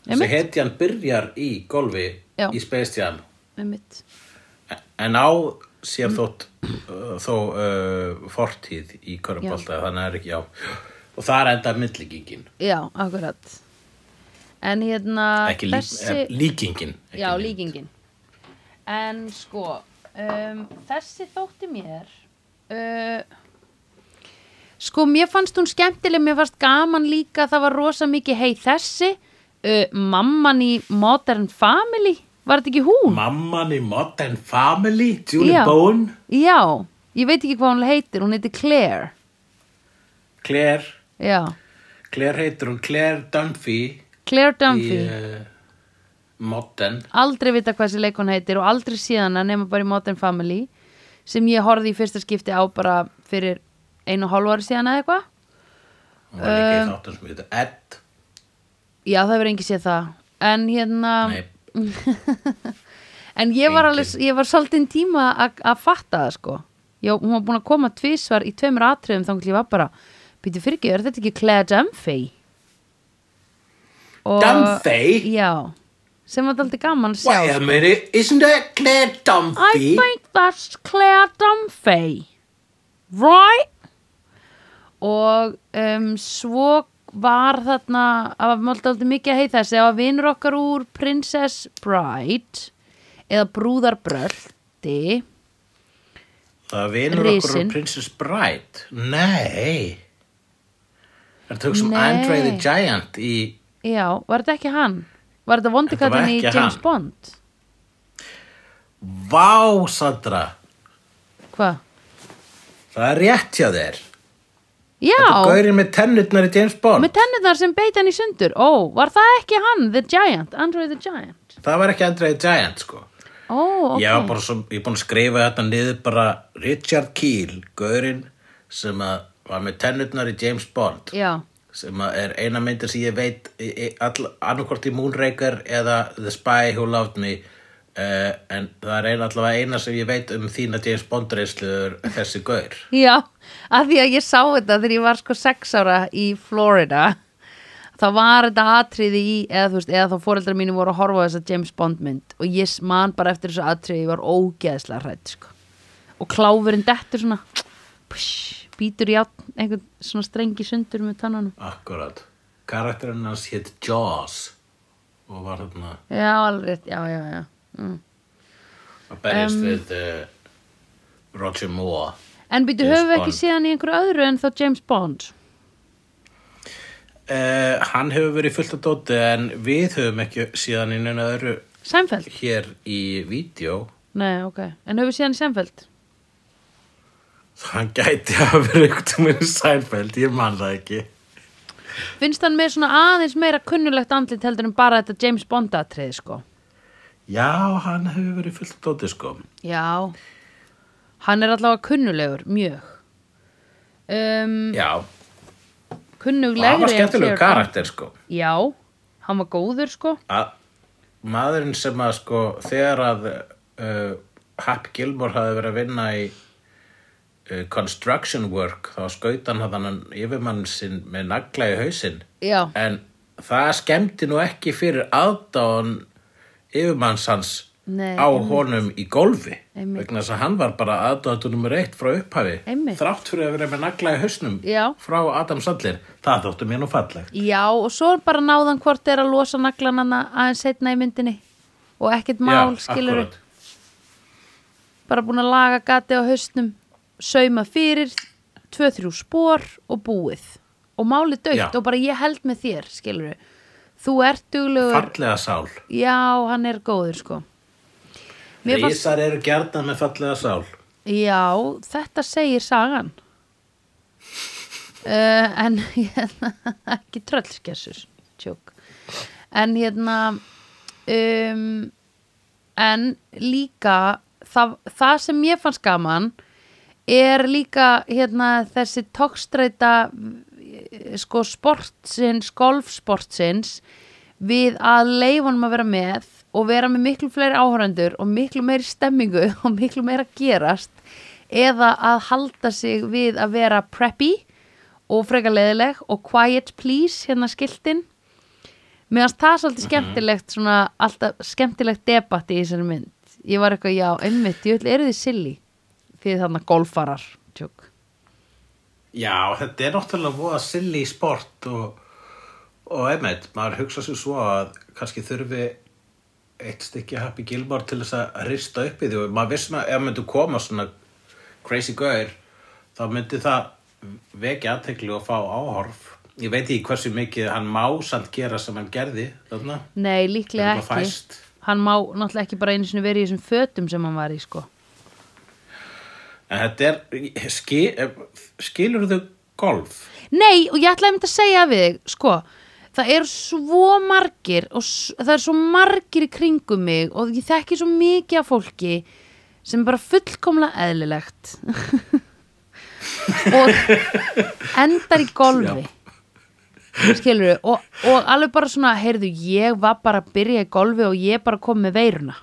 Þessi hetjan byrjar í golfi Já. í Space Jam, en á sér þótt uh, þó uh, fortíð í körubólta, þannig er ekki, já. Og það er enda myndlíkingin, Já, akkurat En hérna ekki lí, þessi, eh, líkingin. Já, mynd. líkingin En sko um, Þessi þótti mér uh, Sko, mér fannst hún skemmtileg Mér fannst gaman líka Það var rosa mikið hei þessi uh, Mamman í Modern Family Var þetta ekki hún? Mamman í Modern Family, Julie Já. Bowen, Já, ég veit ekki hvað hún heitir Hún heitir Claire Claire, Já, Claire heitir hún Claire Dunphy Claire Dunphy. Í uh, Modern. Aldrei vita hvað þessi leikon heitir og aldrei síðan að nema bara í Modern Family sem ég horfði í fyrsta skipti á bara fyrir einu og hálfu ári síðan eða eitthvað. Hún var líka Um, í þáttum sem heitir Ed. Já það verður engi séð það. En hérna en ég var alveg ég var svolítið tíma að fatta það sko. Ég, hún var búin að koma tvisvar í tveimur atriðum þá ég var bara býtu fyrir ekki, er þetta ekki Claire Dunphy Dunphy? já, sem var alltaf gaman að sjá Wait a minute, isn't that Claire I Dunphy? think that's Claire Dunphy right? Og um, svo var þarna að var alltaf mikið að heita þessi að vinur okkar úr Princess Bride eða Brúðarbröldi Það vinur okkur um Princess Bride? Nei. Er þetta hugsa um. Andre the Giant í já, var þetta ekki hann? var þetta vondikallin í James hann. Bond? Vá, Sandra. Hvað? Það er rétt hjá þér. Já, Þetta gaurinn með tennutnar í James Bond. Með tennirnar sem beita hann í sundur. Ó, var það ekki hann, The Giant? Andre the Giant? Það var ekki Andre the Giant, sko. Ó, ok. Ég var bara svo, ég er búin að skrifa þetta niður bara Richard Keel, gaurinn sem að var með tennutnar í James Bond. Já, sem að er eina myndir sem ég veit annarkvort í Moonraker eða The Spy Who Loved Me uh, en það er eina, allavega eina sem ég veit um þína James Bond reysluður þessi gaur Já, að því að ég sá þetta þegar ég var sko sex ára í Florida þá var þetta atriði í eða þú veist, eða þá fóreldrar mínu voru að horfa á þessa James Bond mynd og ég man bara eftir þessu atriði, var ógeðslega hrætt sko. og kláfurinn dettur svona psh, býtur í átn einhvern svona strengi sundur með tannanum. Akkurat. Karakterinn hans hétt Jaws og var þarna Já, alveg, já, já, já. Mm. að berjast við uh, Roger Moore. En býtu, höfum við ekki síðan í einhverju öðru en þá James Bond? Uh, Hann hefur verið fullt af dóti en við höfum ekki síðan í neina öðru Seinfeld? hér í vídeo Nei, ok, en höfum við síðan í Seinfeld? Hann gæti að vera ykkur með Seinfeld, ég man það ekki Finnst hann með svona aðeins meira kunnulegt andlit heldur en bara þetta James Bond atriði sko? Já, hann hefur verið fullt af dóti sko Já, hann er allavega kunnulegur, mjög. Um, Já, og kunnuglegri. hann var skemmtilegu karakter sko. Já, hann var góður sko. að maðurinn sem að sko þegar að uh, Happy Gilmore hafði verið að vinna í construction work þá skaut hann hann yfirmann sinn með nagla í hausinn Já, en það skemmti nú ekki fyrir aðdáðan yfirmanns hans Nei, á einmitt. honum í golfi Einmitt. vegna þess að hann var bara aðdáðan nummer eitt frá upphafi Einmitt. þrátt fyrir að vera með nagla í hausnum Já. frá Adam Sandler það þóttu mér nú fallegt já, og svo bara náðan hvort er að losa naglanana aðeins setna í myndinni og ekkert mál, Já, skilur akkúrat. bara búin að laga gati á hausnum sauma fyrir, tvö, þrjú spór og búið. Og máli dögt og bara ég held með þér, skilur þú ert duglegur. Fallega sál. Já, hann er góður sko. Mér fannst, Rísar eru gjarnan með fallega sál. Já, þetta segir sagan. Uh, En hérna, ekki tröllskessur Tjók. En hérna um, En líka það, það sem ég fannst gaman er líka hérna þessi tókstreita sko sportsins, golfsportsins við að leifunum að vera með og vera með miklu fleiri áhörendur og miklu meiri stemmingu og miklu meira gerast eða að halda sig við að vera preppy og frekar leiðileg og quiet please hérna skiltin fannst það svolítið skemmtilegt svona alltaf skemmtilegt debatt í þessari mynd. Ég var eitthvað já, einmitt, ég vil eru þið silly því þannig golfarar tjók. Já, þetta er náttúrulega voða silly sport og, og einmitt, maður hugsa sér svo að kannski þurfi eitt stykki Happy Gilmore til þess að rista upp í því og maður vissum að ef myndi koma svona crazy gaur þá myndi það vekja aðtekli og fá áhorf ég veit ekki hversu mikið hann má samt gera sem hann gerði þarna Nei, líklega ekki fæst. hann má náttúrulega ekki bara einu sinni verið í þessum fötum sem hann var í sko En þetta er, skil, skilur þau golf? Nei, og ég ætlaði einmitt að segja við þig, sko, það eru svo margir og það er svo margir í kringum mig og ég þekki svo mikið af fólki sem er bara fullkomlega eðlilegt. Og endar í golfi skilur við og, og alveg bara svona, heyrðu, ég var bara að byrja í golfi og ég bara kom með veiruna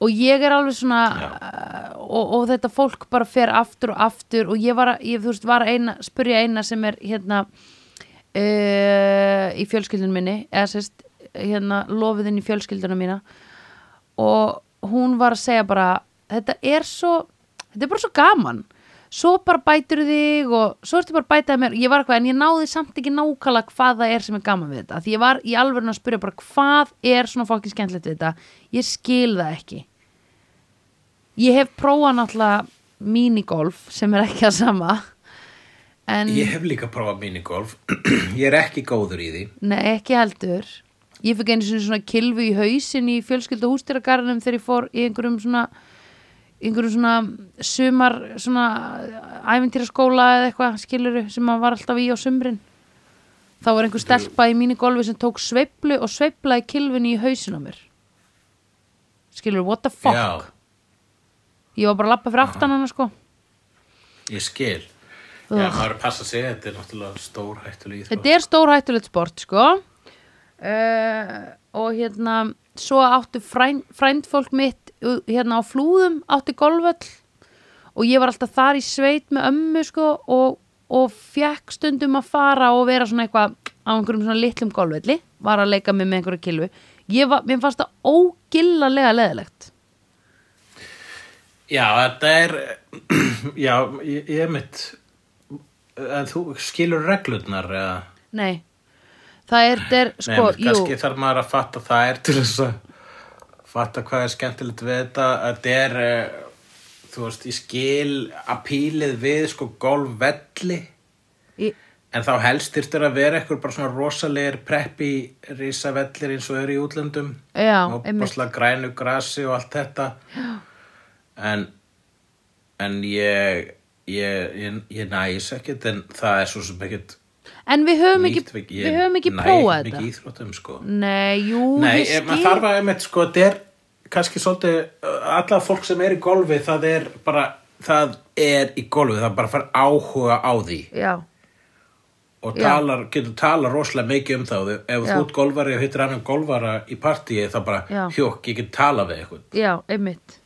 og ég er alveg svona uh, og, og þetta fólk bara fer aftur og aftur og ég var að, ég, þú veist, var að eina, spurja eina sem er hérna uh, í fjölskyldunum minni eða sérst, hérna lofiðinn í fjölskyldunum mína. Og hún var að segja bara þetta er svo, þetta er bara svo gaman. Svo bara bætur þig og svo ertu bara að bætaði mér, ég var eitthvað en ég náði samt ekki nákvæmlega hvað það er sem er gaman við þetta. Því ég var í alveg að spyrja bara hvað er svona fólki skemmtilegt við þetta? Ég skil það ekki ég hef prófað náttúrulega minigolf sem er ekki að sama. En Ég hef líka prófað minigolf. Ég er ekki góður í því. Nei ekki heldur. Ég fikk einu svona kilfu í hausin í fjölskylda hústýragarðinum þegar ég fór í einhverjum svona einhverjum svona sumar svona æfintýraskóla eða eitthvað skiluru sem maður var alltaf í á sumrin. Þá var einhver stelpa í minigolfi sem tók sveiflu og sveiflaði kilfunni í hausin á mér. Skiluru, what the fuck? Já, ég var bara að lappa fyrir aftan hana sko. Ég skil. Já, maður er að passa sig, þetta er náttúrulega stór hættulega íþrótt. Þetta er stór hættulegt sport sko. Uh, og hérna svo áttu frænd, frændfólk mitt uh, hérna á flúðum átti golföll og ég var alltaf þar í sveit með ömmu sko og, og fekk stundum að fara og vera svona eitthvað á einhverjum svona litlum golfvelli. Var að leika mig með einhverju kilvu. Ég var, mér fannst það ógillalega leðilegt Já, þetta er Já, ég, ég mitt En þú skilur reglurnar eða? Nei, það er, það er Nei, sko, menn, kannski jú þarf maður að fatta það er til þess að fatta hvað er skemmtilegt við þetta. Þetta er eh, þú veist, ég skil að pílið við sko golfvelli. Í- en þá helst þyrftir að vera eitthvað bara svona rosalegir preppi risavellir eins og eru í útlöndum. Já, og einmitt. basla grænu grasi og allt þetta en en ég ég, ég, ég næs ekkert en það er svo sem ekkert en við höfum ekki, nýtt við, við höfum ekki prófað ekki þetta mikið íþróttum sko Nei, jú, Nei, ég ef maður skil þarf að einmitt sko, þetta er kannski svolítið, alla fólk sem er í golfi, það er bara, það er í golfi, það bara fær áhuga á því Já, og Já. talar, getur tala rosalega mikið um það ef Já. þú ert golfari og hittir annan golfara í partíi, það bara, Já. hjók, ég get tala við eitthvað. já, einmitt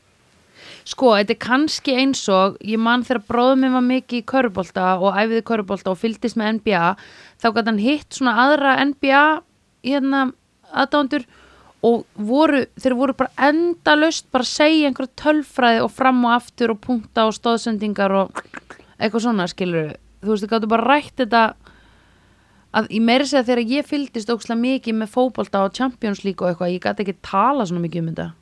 Sko, þetta er kannski eins og ég man þegar bróðum minn var mikið í körubólta og æfiði körubólta og fylgdist með NBA þá gæti hann hitt svona aðra NBA hérna aðdándur og voru, þeir voru bara endalaust bara segja einhverja tölfræði og fram og aftur og punkta og stóðsendingar og eitthvað svona skilur þú veist, þið gáttu bara rætt þetta að ég meiri segja þegar ég fylgdist ókslega mikið með fótbolta og Champions League og eitthvað, ég gæti ekki tala svona mikið um þetta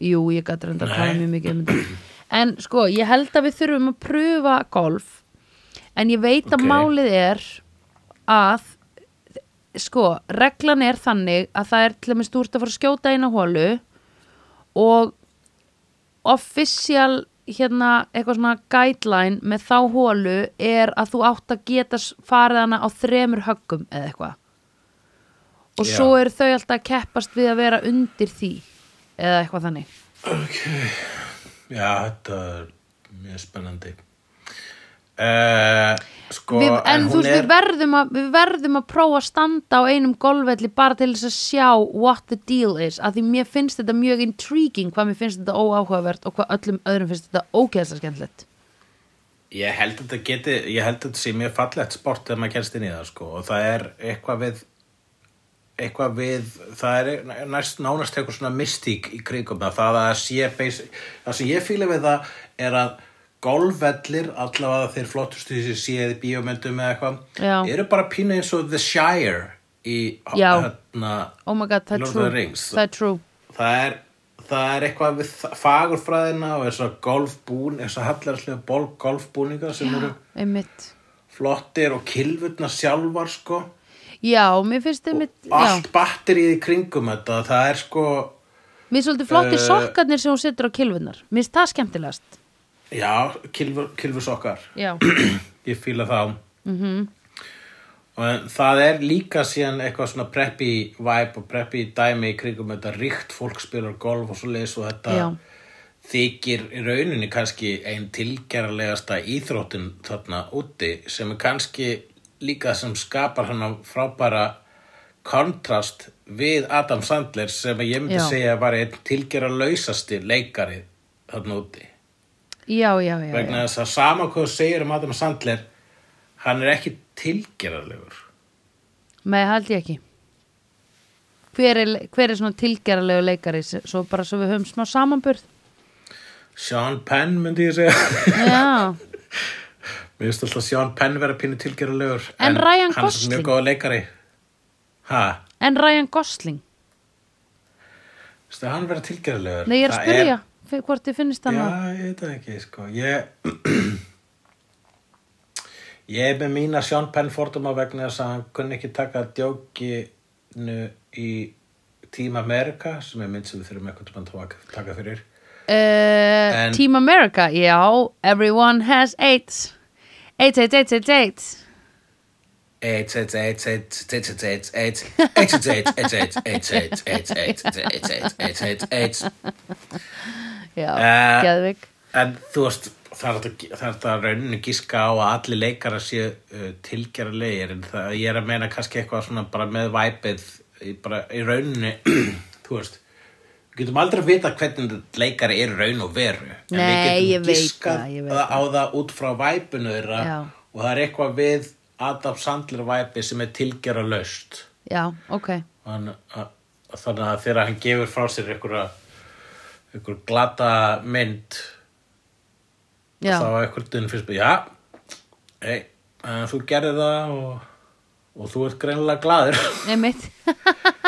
Jú, ég gæti reynda að tala mjög mikið um þetta En sko, ég held að við þurfum að pröfa golf En ég veit að Ok. málið er að sko, reglan er þannig að það er til að með stúrt að fara að skjóta eina hólu og official hérna eitthvað svona guideline með þá hólu er að þú átt að geta farið hana á þremur höggum eða eitthvað og Já. svo eru þau alltaf að keppast við að vera undir því eða eitthvað þannig. Já, þetta er mjög spennandi. Uh, sko, við, en, þú hún veist, við, verðum að, við verðum að prófa að standa á einum golfvelli bara til þess að sjá what the deal is að því mér finnst þetta mjög intriguing hvað mér finnst þetta óáhugavert og hvað öllum öðrum finnst þetta ógeðslega skemmtilegt. Ég held að þetta geti, ég held að þetta sé mjög fallegt sport þegar maður kennst inn í það sko og það er eitthvað við eitthvað við, það er næst, nánast eitthvað svona mystík í kringum það, það að sé basic, það sem ég fíla við það er að golfvellir, allavega þeir flottustu þessi séð í bíómyndum eða eitthvað, Já. eru bara pínu eins og The Shire í Já. hérna, oh my god, the true. Er true. Það er það er eitthvað við fagurfræðina og þess að golfbún, þess að hallarslega golfbúninga sem eru einmitt. flottir og kilvurna sjálfar sko já, mér finnst og já, allt batterið í kringum þetta það er sko, mér finnst svolítið flotti Eh, sokkarnir sem hún setur á kilvunar mér finnst það skemmtilegast. Já kilfur, kilfursokkar já, ég fíla þá. -hmm. og það er líka síðan eitthvað svona preppi vibe og preppi dæmi í kringum þetta ríkt fólk spilar golf og svo leis og þetta Já. þykir í rauninni kannski ein tilgerðarlegasta íþróttin þarna úti sem er kannski líka sem skapar hann frábæra kontrast við Adam Sandler sem ég myndi Já. segja var einn tilgerðarlausasti leikari þarna úti Já, já, já, vegna þess að sama hvað þú segir um Adam Sandler hann er ekki tilgerðarlegur Nei, held ég ekki. Hver er, hver er svona tilgerðarlegu leikari, svo bara svo við höfum smá samanburð? Sean Penn myndi ég segja Já, Mér finnst alltaf Sean Penn vera pínu tilgerðarlegur En Ryan hann er mjög Gosling? góða leikari. Ha, en Ryan Gosling? veistu, hann vera tilgerðarlegur. Nei, ég er að spyrja er... hvort þið finnst hann Já, að... ég veit það ekki, sko. Ég Ég er með mína Sean Penn fordóma vegna þess að hann kunni ekki taka djókinu í Team America sem er mynd sem við þurfum eitthvað að taka- fyrir. Uh, En- Team America, já, everyone has AIDS. AIDS, AIDS, AIDS, AIDS. AIDS, AIDS, AIDS, AIDS, AIDS, AIDS, AIDS, AIDS, AIDS, AIDS, AIDS, AIDS, AIDS, AIDS, AIDS, AIDS, AIDS, AIDS, AIDS, Já, Eh, geðvik. En þú veist, það er það er rauninni gíska á að allir leikara séu uh, tilgerðarlegir en það, ég er að meina kannski eitthvað svona bara með væpið í, rauninni, þú veist, við getum aldrei að vita hvernig leikari er raun og veru. En Nei, við ég getum veit það, ég veit á það út frá væpinu þeirra Já. og það er eitthvað við Adam Sandler væpi sem er tilgerðarlaust. Já, ok. Þannig að, þannig að þegar hann gefur frá sér einhverja einhver glata mynd Já, þá einhvern veginn fyrst já, hey, þú gerði það og, og þú ert greinilega glaður einmitt.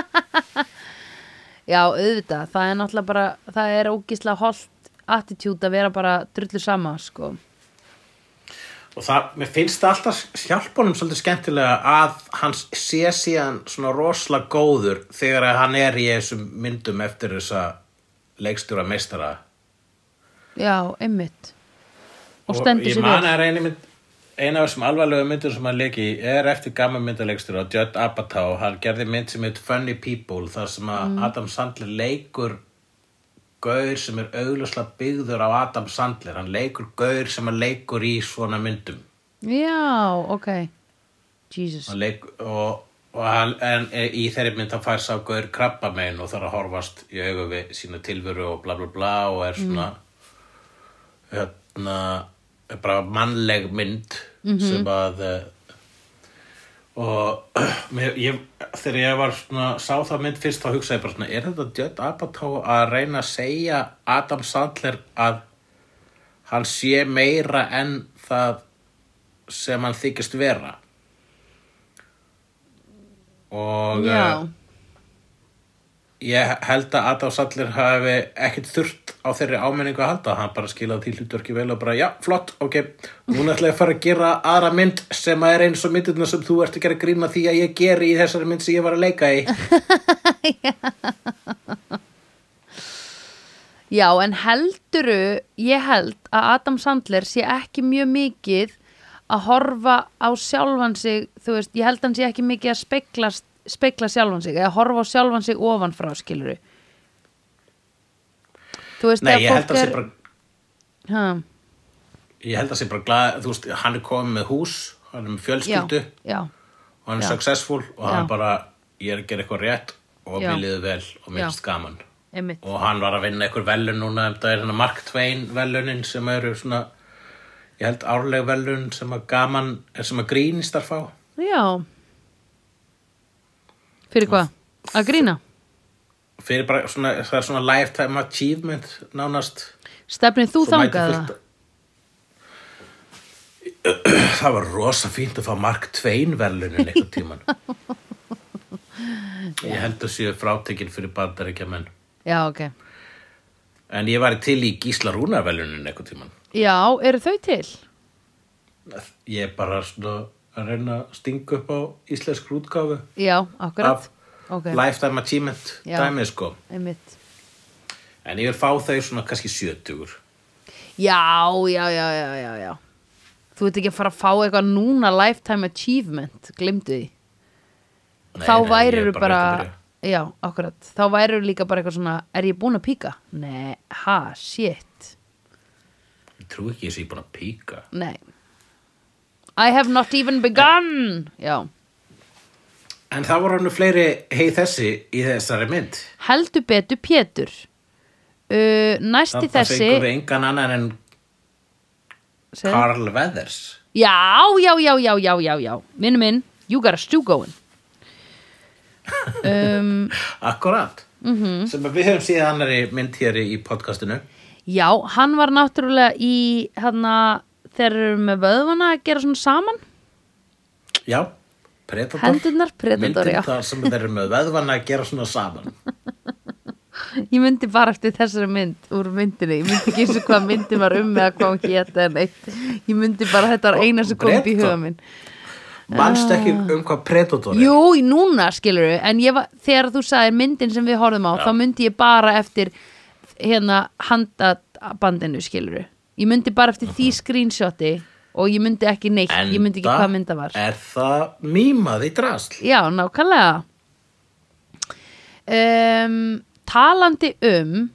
já, auðvitað. Það er náttúrulega bara, það er ógislega holt attitút að vera bara drullu sama, sko. og það, mér finnst það alltaf hjálpunum svolítið skemmtilega að hann sé síðan svona rosalega góður þegar að hann er í þessum myndum eftir þessa leikstjóra meistara Já, einmitt. Og stendur ég sér man vel. að einu mynd eina af þessum alvarlegu myndur sem hann leiki er eftir gamma myndalegstur á Judd Apatow hann gerði mynd sem heit Funny People þar sem að Mm. Adam Sandler leikur gaur sem er augljóslega byggður á Adam Sandler hann leikur gaur sem að leikur í svona myndum Já, ok. Jesus. hann leik, og, og hann, en e, í þeirri mynd hann fær sá gaur krabba megin og þarf að horfast í augu við sína tilveru og bla bla bla og er svona hérna er bara mannleg mynd sem að eh, og mér, ég, þegar ég var svona, sá það mynd fyrst þá hugsaði ég bara svona, er þetta Judd Apatow að reyna að segja Adam Sandler að hann sé meira en það sem hann þykist vera? Og Já, eh, ég held að Adam Sandler hafi ekkert þurft á þeirri ámenningu að halda. Hann bara skilaði til hlutverki vel og bara já, flott, ok, núna ætla ég að fara að gera aðra mynd sem að er eins og myndirna sem þú ert að gera grína því að ég geri í þessari mynd sem ég var að leika í. Já, en helduru, ég held að Adam Sandler sé ekki mjög mikið að horfa á sjálfan sig, þú veist, ég held hann sé ekki mikið að spekla, spekla sjálfan sig, eða horfa á sjálfan sig ofanfrá, skiluru. Þú veist, Nei, ég held að sé er- bara Ha, ég held að sé bara glað, þú veist, hann er komið með hús hann er með fjölskyldu já, já, og hann er já. successful og hann bara, ég er að gera eitthvað rétt og mér liður vel og finnst gaman einmitt. og hann var að vinna einhver velun núna þetta er hérna Mark Twain velunin sem eru svona ég held árleg velun sem að gaman er sem að grínistar fá Já. Fyrir hvað? Að grína? fyrir bara svona, það er svona lifetime achievement nánast Stefnið þú þangað það? það var rosa fínt að fá Mark Twain velunin einhvern tíman ég held að séu frátekin fyrir bandaríkja menn Já, ok. en ég var til í Gísla Rúnar velunin einhvern tíman Já, eru þau til? ég er bara svona að reyna að stinga upp á íslensk útgáfu Já, akkurat. af Ok, lifetime achievement dæmið sko einmitt. en ég vil fá þau svona kannski 70 Já, já, já, já, já, já. Þú ert ekki að fara að fá eitthvað núna lifetime achievement, glimtu því Nei, þá værirðu bara, byrja. já, akkurat þá værirðu líka bara eitthvað svona, er ég búin að píka? Nei, ha, shit Ég trú ekki að ég er búin að píka Nei I have not even begun. Já, En það voru hann fleiri hei þessi í þessari mynd. Heldur betur Pétur. Uh, Næsti Það þessi fengum við engan annan en Segðu. Carl Weathers. Já, já, já, já, já, já, já. Minn minn, you got a stew going. Um, Akkurat Mhm. -hmm. sem að við höfum síðan annari mynd hér í í podcastinu. Já, hann var náttúrulega í Hanna, þeir eru með vöðvana að gera svona saman? Já, Predator. Hendurnar, Predator, já. þar sem þeir eru með veðvana að gera svona saman. Ég myndi bara eftir þessari mynd úr myndinni, ég myndi ekki eins og hvað myndin var um eða hvað hún hétt eða neitt. Ég myndi bara þetta var eina sem kom upp í huga minn. Manst ekki um hvað Predator er? Ah. Jú, núna skilur við en var, þegar þú sagðir myndin sem við horfum á Já. þá myndi ég bara eftir hérna handabandinu skilur við ég myndi bara eftir því screenshoti og ég myndi ekki neitt, ég myndi ekki hvað mynda var. er það mýmað í drasl. Já, nákvæmlega. Um, Talandi um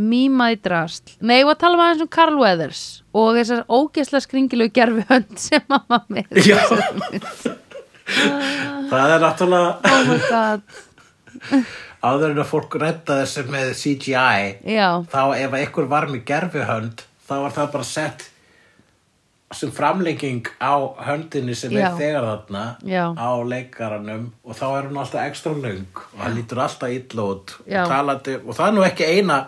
Mýmaði drasl. Nei, ég var að tala um aðeins um Carl Weathers og þessar ógeðslega skringilegu gerfi hönd sem var með. Já. Það er náttúrulega Oh my god. Áður en að fólk redda þessu með CGI Já, þá ef ykkur var með gerfihönd þá var það bara sett sem framlenging á höndinni sem Já. er þegar þarna Já. á leikaranum og þá er hún alltaf ekstra löng og hann lítur alltaf Já. og, talandi, og það er nú ekki eina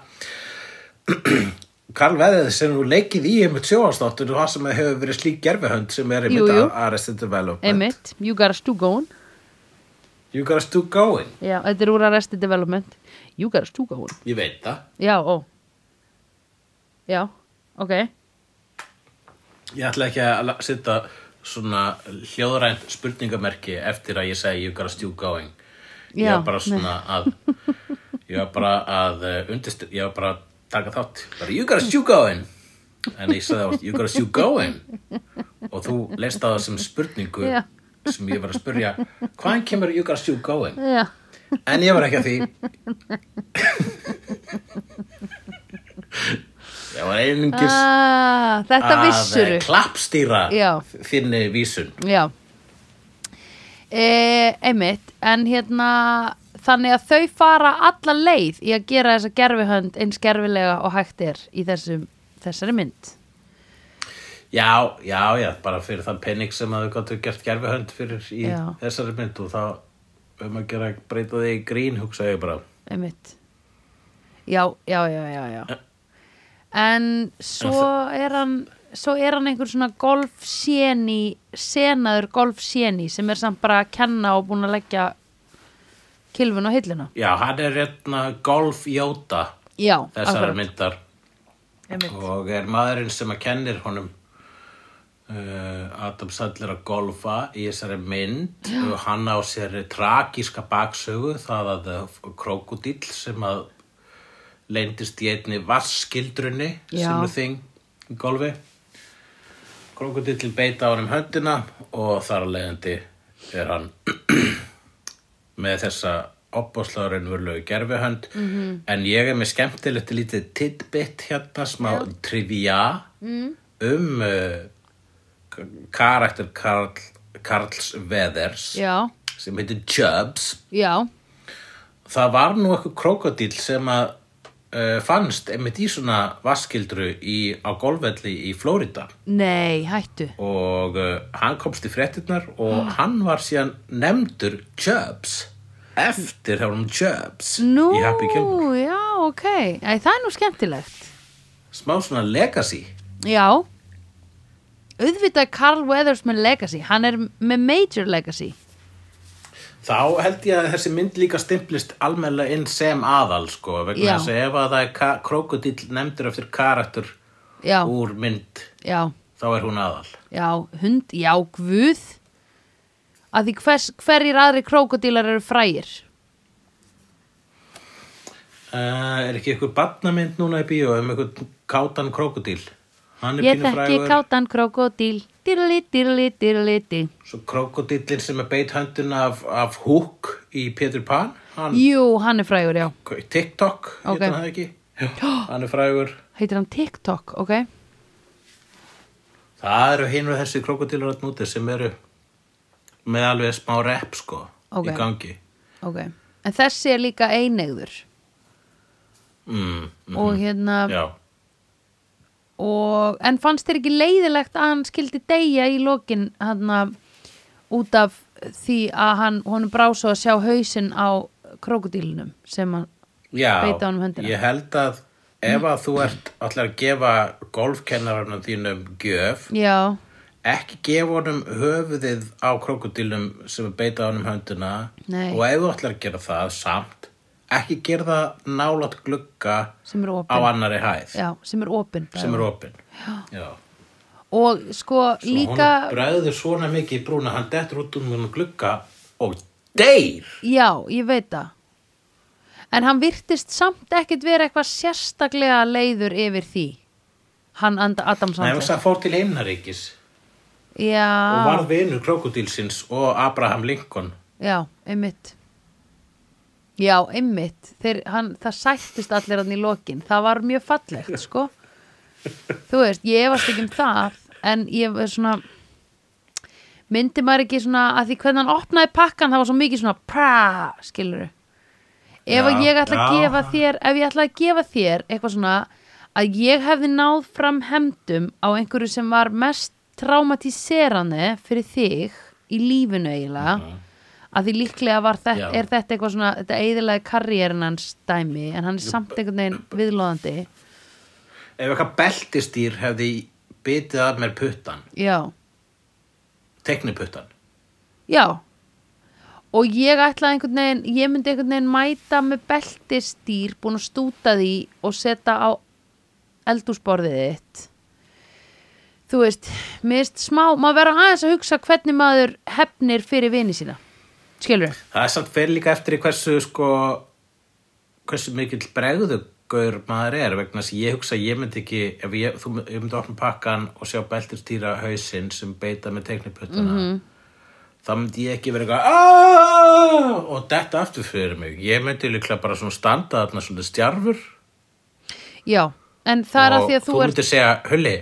Karl Veðið sem þú leikið í einmitt sjóastáttur og það sem hefur verið slík gerfihönd sem er einmitt Jú, jú. Arrested Development. Einmitt. You got a stew going You gotta still going Já, þetta er úr Arrested Development. You got a stew going Ég veit það. Já, ó. Já, ok. Ég ætla ekki að setja svona hljóðrænt spurningamerki eftir að ég segi you gotta still going. Ég Já, var bara svona að ég var bara að uh, undist, ég var bara að taka þátt. Bara you gotta still going. En ég sagði á you gotta still going. Og þú leist á það sem spurningu Já. sem ég var að spurja hvaðan kemur you gotta still going? Já, en ég var ekki að því ég var einungis. Ah, þetta að eh, klappstýra þinni vísun. Já. E, Einmitt En hérna Þannig að þau fara alla leið í að gera þessa gerfihönd eins gerfilega og hægt er í þessum, þessari mynd. Já, já, já, bara fyrir þann penning sem að þau gáttu gert gerfihönd fyrir í Já. þessari mynd og þá um að gera breyta þig í grín, hugsa ég bara. Einmitt. Já, já, já, já, já En svo er hann svo er hann einhver svona golfséni senaður golfséni sem er samt bara að kenna og búin að leggja kilfun á hilluna Já, hann er hérna Golf Jóta Já, þessari akkurat. myndar Einmitt. og er maðurinn sem að kennir honum uh, Adam Sandler að golfa í þessari mynd og hann á sér tragíska baksögu það að krokodíll sem að leyndist í einni vasskildrunni Já. sem er þing í golfi krokodíll beita á hann um höndina og þar að leiðandi er hann með þessa opbóðslega raunverulegu gerfihönd -hmm. en ég er með skemmtilegt lítið tidbit hérna, smá trivia mm. um uh, karakter Karl, Karls Veðers Já, sem heitir Chubbs já, það var nú eitthvað krokodíl sem að uh, fannst einmitt í svona vaskildru í, á golfvelli í Flórida nei, hættu. Og uh, hann komst í fréttirnar og hann var síðan nefndur Chubbs. Eftir hefum Chubbs Nú, í Happy Gilmore. já, ok. Æ, Það er nú skemmtilegt. Smá svona legacy. Já. Auðvitað Carl Weathers með legacy. Hann er með major legacy þá held ég að þessi mynd líka stimplist almennilega inn sem aðal sko, vegna þess að ef að það er krokodíll nefndur eftir karakter Já, úr mynd já, þá er hún aðal. Já, hund, já, guð. Að því hvers, hverjir aðri krókodílar eru frægir? Uh, er ekki eitthvað barnamynd núna í bíó um eitthvað kátan er Ég þekki kátan krokodíl Dýrli, dýrli, dýrli, dýrli Svo krokodillin sem er beitt höndin af, af Hook í Peter Pan hann, Jú, hann er frægur, já. TikTok, Ok. okay. hann það ekki? Já, hann er frægur. Heitir hann TikTok, ok? Það eru hinn og þessi krokodillur að núti sem eru með alveg smá rep sko Ok. í gangi. Ok, en þessi er líka einegður mm, mm, og hérna Já, og, en fannst þér ekki leiðilegt að hann skildi deyja í lokin hann út af því að hann, honum brá svo að sjá hausinn á krokodílunum sem hann, já Beita honum höndina. ég held að ef að þú ert allar að gefa golfkennararnum þínum gjöf já, ekki gefa honum höfuðið á krokodilum sem er beita honum höndina Nei. og ef þú ætlar að gera það samt ekki gera það nálat glugga á annari hæð. Já, sem er opinn sem er opinn og sko Svo líka hún bregður svona mikið í brúna hann dettur út um hún glugga og deyr. Já, ég veit það. En hann virtist samt ekkit vera eitthvað sérstaklega leiður yfir því. Hann Adam Sandler það fór til heimnaríkis og já, varð vinur krokodilsins og Abraham Lincoln. Já, einmitt já, hann, það sættist allir hann í lokin. Það var mjög fallegt, sko. Þú veist, ég efast ekki um það en ég er svona myndi maður ekki svona að því hvernig hann opnaði pakkan það var svo mikið svona pra, skilur ef að Já, ég ætla að já. gefa þér ef ég ætla að gefa þér eitthvað svona að ég hefði náð fram hemdum á einhverju sem var mest traumatiserandi fyrir þig í lífinu eiginlega að því líklega var þetta, er þetta eitthvað svona þetta eiginlega karriérin hans dæmi en hann er samt einhvern veginn viðlóðandi ef eitthvað beltistýr hefði bitið að mér puttan já, tekniputtan já. Og ég ætlaði einhvern veginn ég myndi einhvern veginn mæta með beltistýr búin að stúta því og setja á eldúsborðið þitt. Þú veist, mér finnst smá maður vera aðeins að hugsa hvernig maður hefnir fyrir vini sína skilur það er samt fyrir líka eftir í hversu sko hversu mikill bregðugur maður er vegna þess að ég hugsa að ég myndi ekki ef ég, þú, ég myndi opna pakkan og sjá beltistýra hausinn sem beita með tekniputtana Mhm. þá myndi ég ekki vera eitthvað og detta aftur fyrir mig. Ég myndi líklega bara svona standa þarna svona stjarfur. Já, en það er að því að þú, þú myndi segja hulli,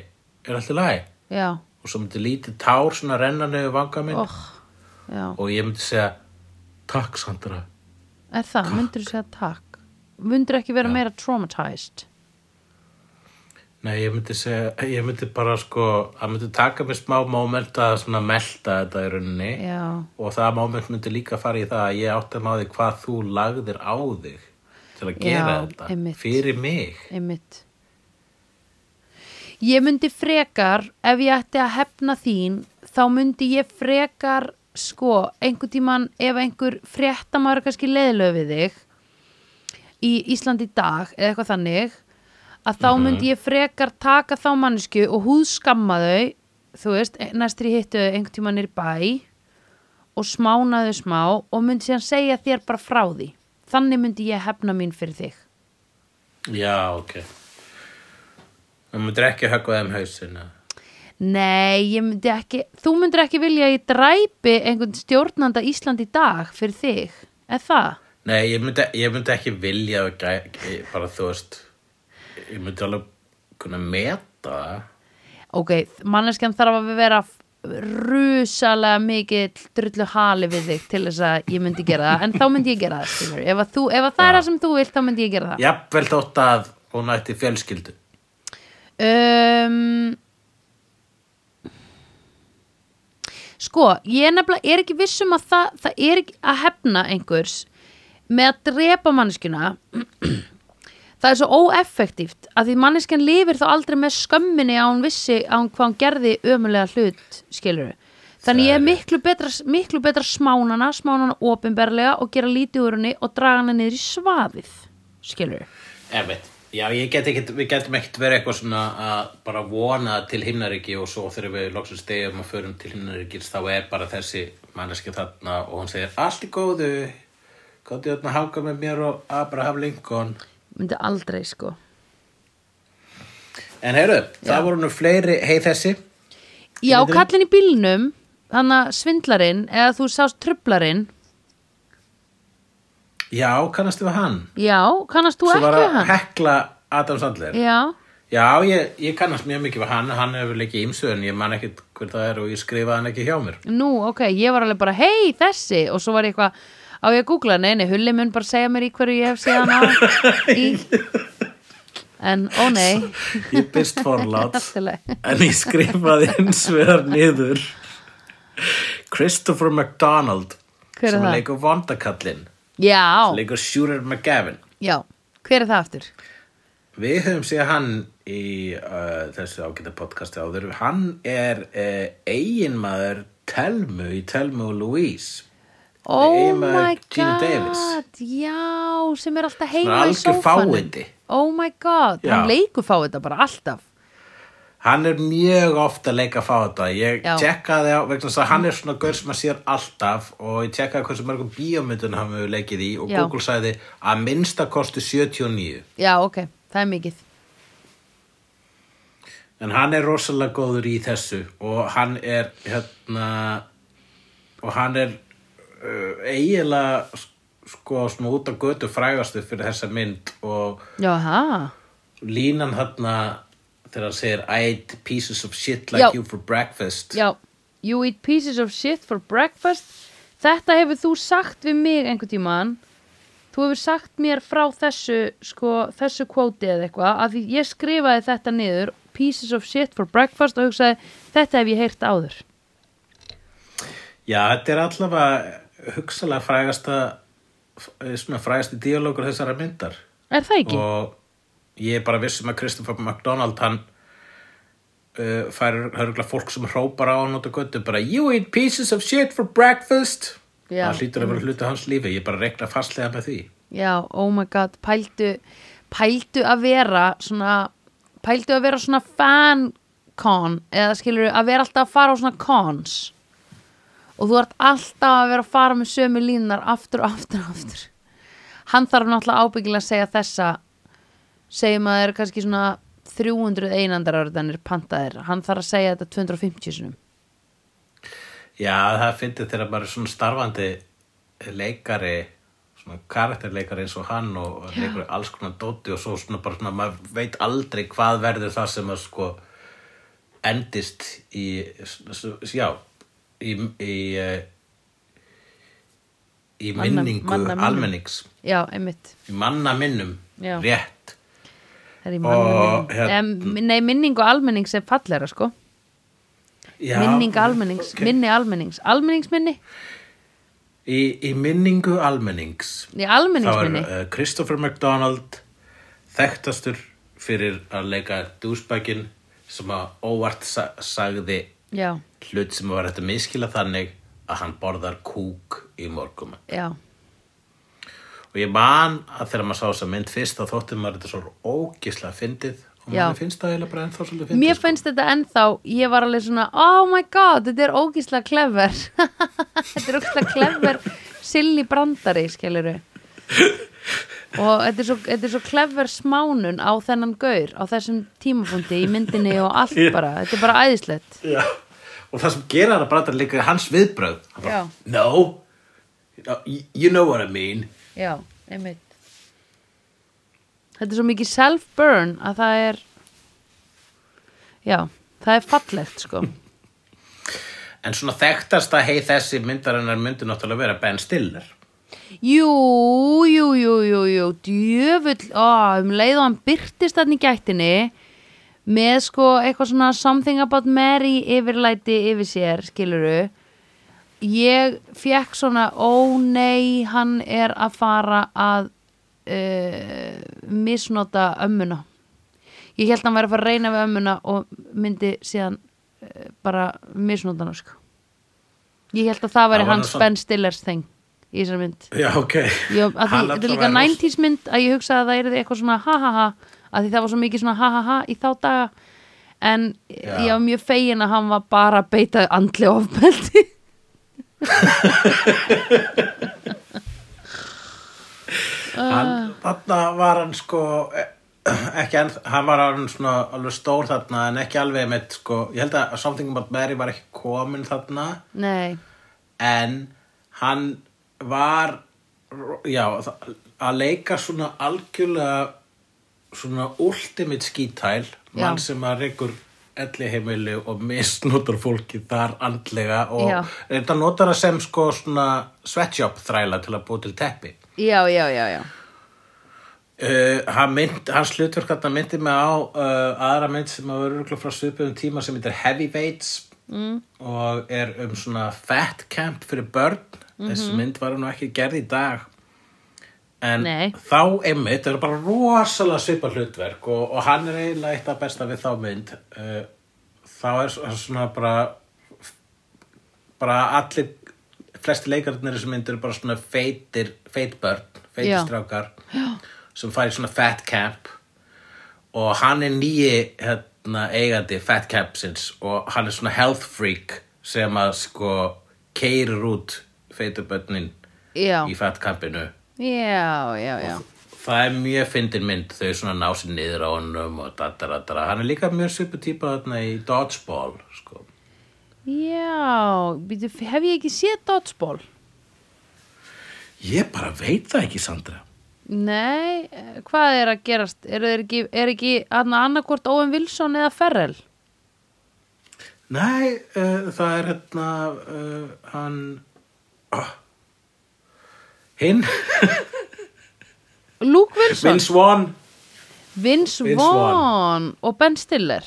er alltaf læg já, og svo myndi lítið tár svona renna niður vanga minn. Já. Og ég myndi segja takk Sandra Er það, myndur þú segja takk? Myndur ekki vera meira traumatized? Nei, ég myndi segja, ég myndi bara sko, það myndi taka mig smá moment að svona melta þetta í rauninni Já, og það moment myndi líka fara í það að ég átti að máði hvað þú lagðir á þig til að gera Já, þetta einmitt. fyrir mig. einmitt. Ég myndi frekar, ef ég ætti að hefna þín, þá myndi ég frekar, sko, einhvern tímann, ef einhver fréttamaður er kannski leiðilög við þig í Ísland í dag, eða eitthvað þannig, að þá myndi ég frekar taka þá mannsku og húðskamma þau, þú veist, næstur í hittu þau einhvern tímann er bæ og smána þau smá og myndi síðan segja þér bara frá því. Þannig myndi ég hefna mín fyrir þig. Já, ok. Það myndir ekki höggva þeim hausinn. Eða? Nei, ég myndi ekki, þú myndir ekki vilja að ég dræpi einhvern stjórnanda Ísland í dag fyrir þig, er það? Nei, ég myndi, ég myndi ekki vilja að gæ, ég- bara þú veist, ég myndi alveg kunna meta. Ok, manneskjan þarf að vera rusalega mikill drullu hali við þig til þess að ég myndi gera það, en þá myndi ég gera það. Ef, þú, ef að það er það sem þú vilt, þá myndi ég gera það. Jafnvel þótt að hún ætti fjölskyldu. Um, sko, ég nefnilega er ekki vissum að það, það er ekki að hefna einhvers með að drepa manneskjuna. Það er svo óeffektíft að því manneskjan lifir þá aldrei með skömminni að hún vissi að hún hvað hún gerði ömulega hlut, skilur þannig ég er miklu betra, miklu betra smánana, smánana opinberlega og gera lítið úr henni og draga henni niður í svaðið, skilur Einmitt. Já, get ekkit, við getum ekkert verið eitthvað svona að bara vona til himnaríki og svo þegar við loksum stegum og förum til himnaríkis þá er bara þessi manneski þarna og hún segir allt í góðu, góði þarna hanga með mér og Abraham Lincoln. myndi aldrei, sko. En heyrðu, það voru nú fleiri hei þessi. Já, kallin í bílnum hann að svindlarinn eða þú sást trublarinn Já, kannastu við hann? Já, kannast þú Svo ekki var við að hann? hekla Adam Sandler? Já, Já, ég, ég kannast mjög mikið við hann. Hann hefur leikið ímsu en ég man ekkit hver það er og ég skrifaði hann ekki hjá mér. Nú, ok, ég var alveg bara hei, þessi, og svo var ég eitthvað á ég að googla, nei, nei, Hulli mun bara segja mér í hverju ég hef séð hann á í en, ó nei. Ég byrst forlát Allt í lagi. En ég skrifaði eins vegar niður Christopher McDonald Hver er sem það? leikur vondakallinn Já, leikur Shooter McGavin já, hver er það aftur? Við höfum séð hann í uh, þessu ágæta podcasti áður. Hann er uh, eiginmaður Telmu í Telmu og Louise. Oh my Gina god Davis. Já, sem er alltaf heima í sófanum. Oh my god, Já. hann leikur fáið bara alltaf Hann er mjög ofta að leika að fá þetta. Ég Já. tjekkaði á, vegna þess að hann er svona gaur sem að sér alltaf og ég tjekkaði hversu mörgum bíómyndun hann hefur leikið í og Já. Google sagði að minnsta kosti 79. Já, ok, það er mikið En hann er rosalega góður í þessu og hann er hérna og hann er uh, eiginlega sko svona út á götu frægastu fyrir þessa mynd og Já, ha, línan hérna þegar hann segir I ate pieces of shit like Já. you for breakfast. Já. You eat pieces of shit for breakfast. Þetta hefur þú sagt við mig einhvern tímann. Þú hefur sagt mér frá þessu sko, þessu kvóti eða eitthvað að ég skrifaði þetta niður pieces of shit for breakfast og hugsaði þetta hef ég heyrt áður. Já, þetta er allavega hugsalega frægasta svona frægasti díalógur þessara myndar. Er það ekki? og ég er bara vissum að Christopher McDonald hann uh, fær hörgla fólk sem hrópar á hann út á göttu bara you eat pieces of shit for breakfast. Já, það hlýtur að vera hluti af hans lífi ég bara rekna fastlega með því. Já, oh my god, pældu pældu að vera svona pældu að vera svona fan-con eða skilur að vera alltaf að fara á svona cons. Og þú ert alltaf að vera að fara með sömu línar aftur og aftur og aftur. Hann þarf náttúrulega ábyggilega að segja þessa segjum að það eru kannski svona 300 einandararðanir pantaðir, hann þarf að segja þetta 250 sinum já það finnir þegar maður er svona starfandi leikari svona karakterleikari eins og hann og og leikur alls konar dóti og svo svona bara svona maður veit aldrei hvað verður það sem að sko endist í já í, í, í Manna- minningu manna minnum. almennings. Já, í manna minnum Já. rétt. er Og, hérna- minning Nei, minningu almennings er fallera sko. Já, minning almennings, ok. minni almennings. Almenningsminni, í, í minningu almennings. Í þá er almenningsminni uh, Christopher McDonald þekktastur fyrir að leika dúsbækin sem að óvart sa sagði já, hlut sem var hægt að miskila þannig að hann borðar kúk í morgum já, og ég man að þegar maður sá þess að mynd fyrst þá þótti maður þetta svo ógislega fyndið. Og maður finnst það eiginlega bara ennþá svolítið fyndið mér sko. finnst þetta ennþá ég var alveg svona, oh my god þetta er ógíslega clever. Þetta er ógíslega clever silly brandari, skiluru og þetta er, svo, þetta er svo clever smánun á þennan gaur á þessum tímafundi í myndinni og allt bara, þetta er bara æðislegt. Já. og það sem gera hann að branda líka er hans viðbröð bara, no. You know what I mean já, einmitt. Þetta er svo mikið self-burn að það er já, það er fallegt sko. En svona þekktasta hei þessi myndarinnar myndi náttúrulega vera Ben Stiller. Jú, jú, jú, jú, jú, djöfull, ó, um leið og hann byrtist þarna í gættinni með sko eitthvað svona something about Mary yfirlæti yfir sér, skiluru. Ég fekk svona, ó nei, hann er að fara að uh, misnota ömmuna. Ég held að hann væri að fara að reyna við ömmuna og myndi síðan uh, bara misnota hana, sko. Ég held að það væri hans Ben Stillers þeng í þessari mynd. já ok Já, að því, Hann þetta er líka var- 90s mynd að ég hugsa að það er eitthvað svona ha ha ha að því það var svo mikið svona ha ha ha í þá daga en Já. ég var mjög fegin að hann var bara að beita andli ofbeldi hann, þarna var hann sko eh, ekki en, hann var alveg svona alveg stór þarna en ekki alveg með sko, ég held að Something About Mary var ekki komin þarna. Nei, en hann var já, að leika svona algjörlega svona ultimate skítæl mann sem að reykur elli heimili og misnotar fólki þar andlega og Já. þetta notar það sem sko svona sweatshop þræla til að búa til teppi. Já, já, já, já. Uh, hann mynd, hans hlutverk þarna myndi mig á uh, aðra mynd sem að vera frá svipuðum tíma sem heitir Heavyweights mm. og er um svona fat camp fyrir börn. Þessi mynd var nú ekki gerð í dag en Nei. þá einmitt er bara rosalega svipað hlutverk og, og hann er eiginlega eitt af besta við þá mynd. Uh, þá er svona bara bara allir flesti leikarnir í þessu mynd eru bara svona feitir, feit börn feitir Já. strákar sem fær í svona fat camp. Og hann er nýji hérna, eigandi fat campsins og hann er svona health freak sem að sko keirir út feitur börnin já, í fat campinu já, já, já það er mjög fyndin mynd þau svona ná sér niður á honum og dataradara hann er líka mjög svipu típa þarna í dodgeball sko. já, hef ég ekki séð Dodgeball? ég bara veit það ekki Sandra Nei, hvað er að gerast? Er, er ekki, er ekki annarkvort Owen Wilson eða Ferrell? nei, uh, það er hérna uh, hann oh. Hinn? Luke Wilson, Vince Vaughn. Vince Vince Vaughn og Ben Stiller.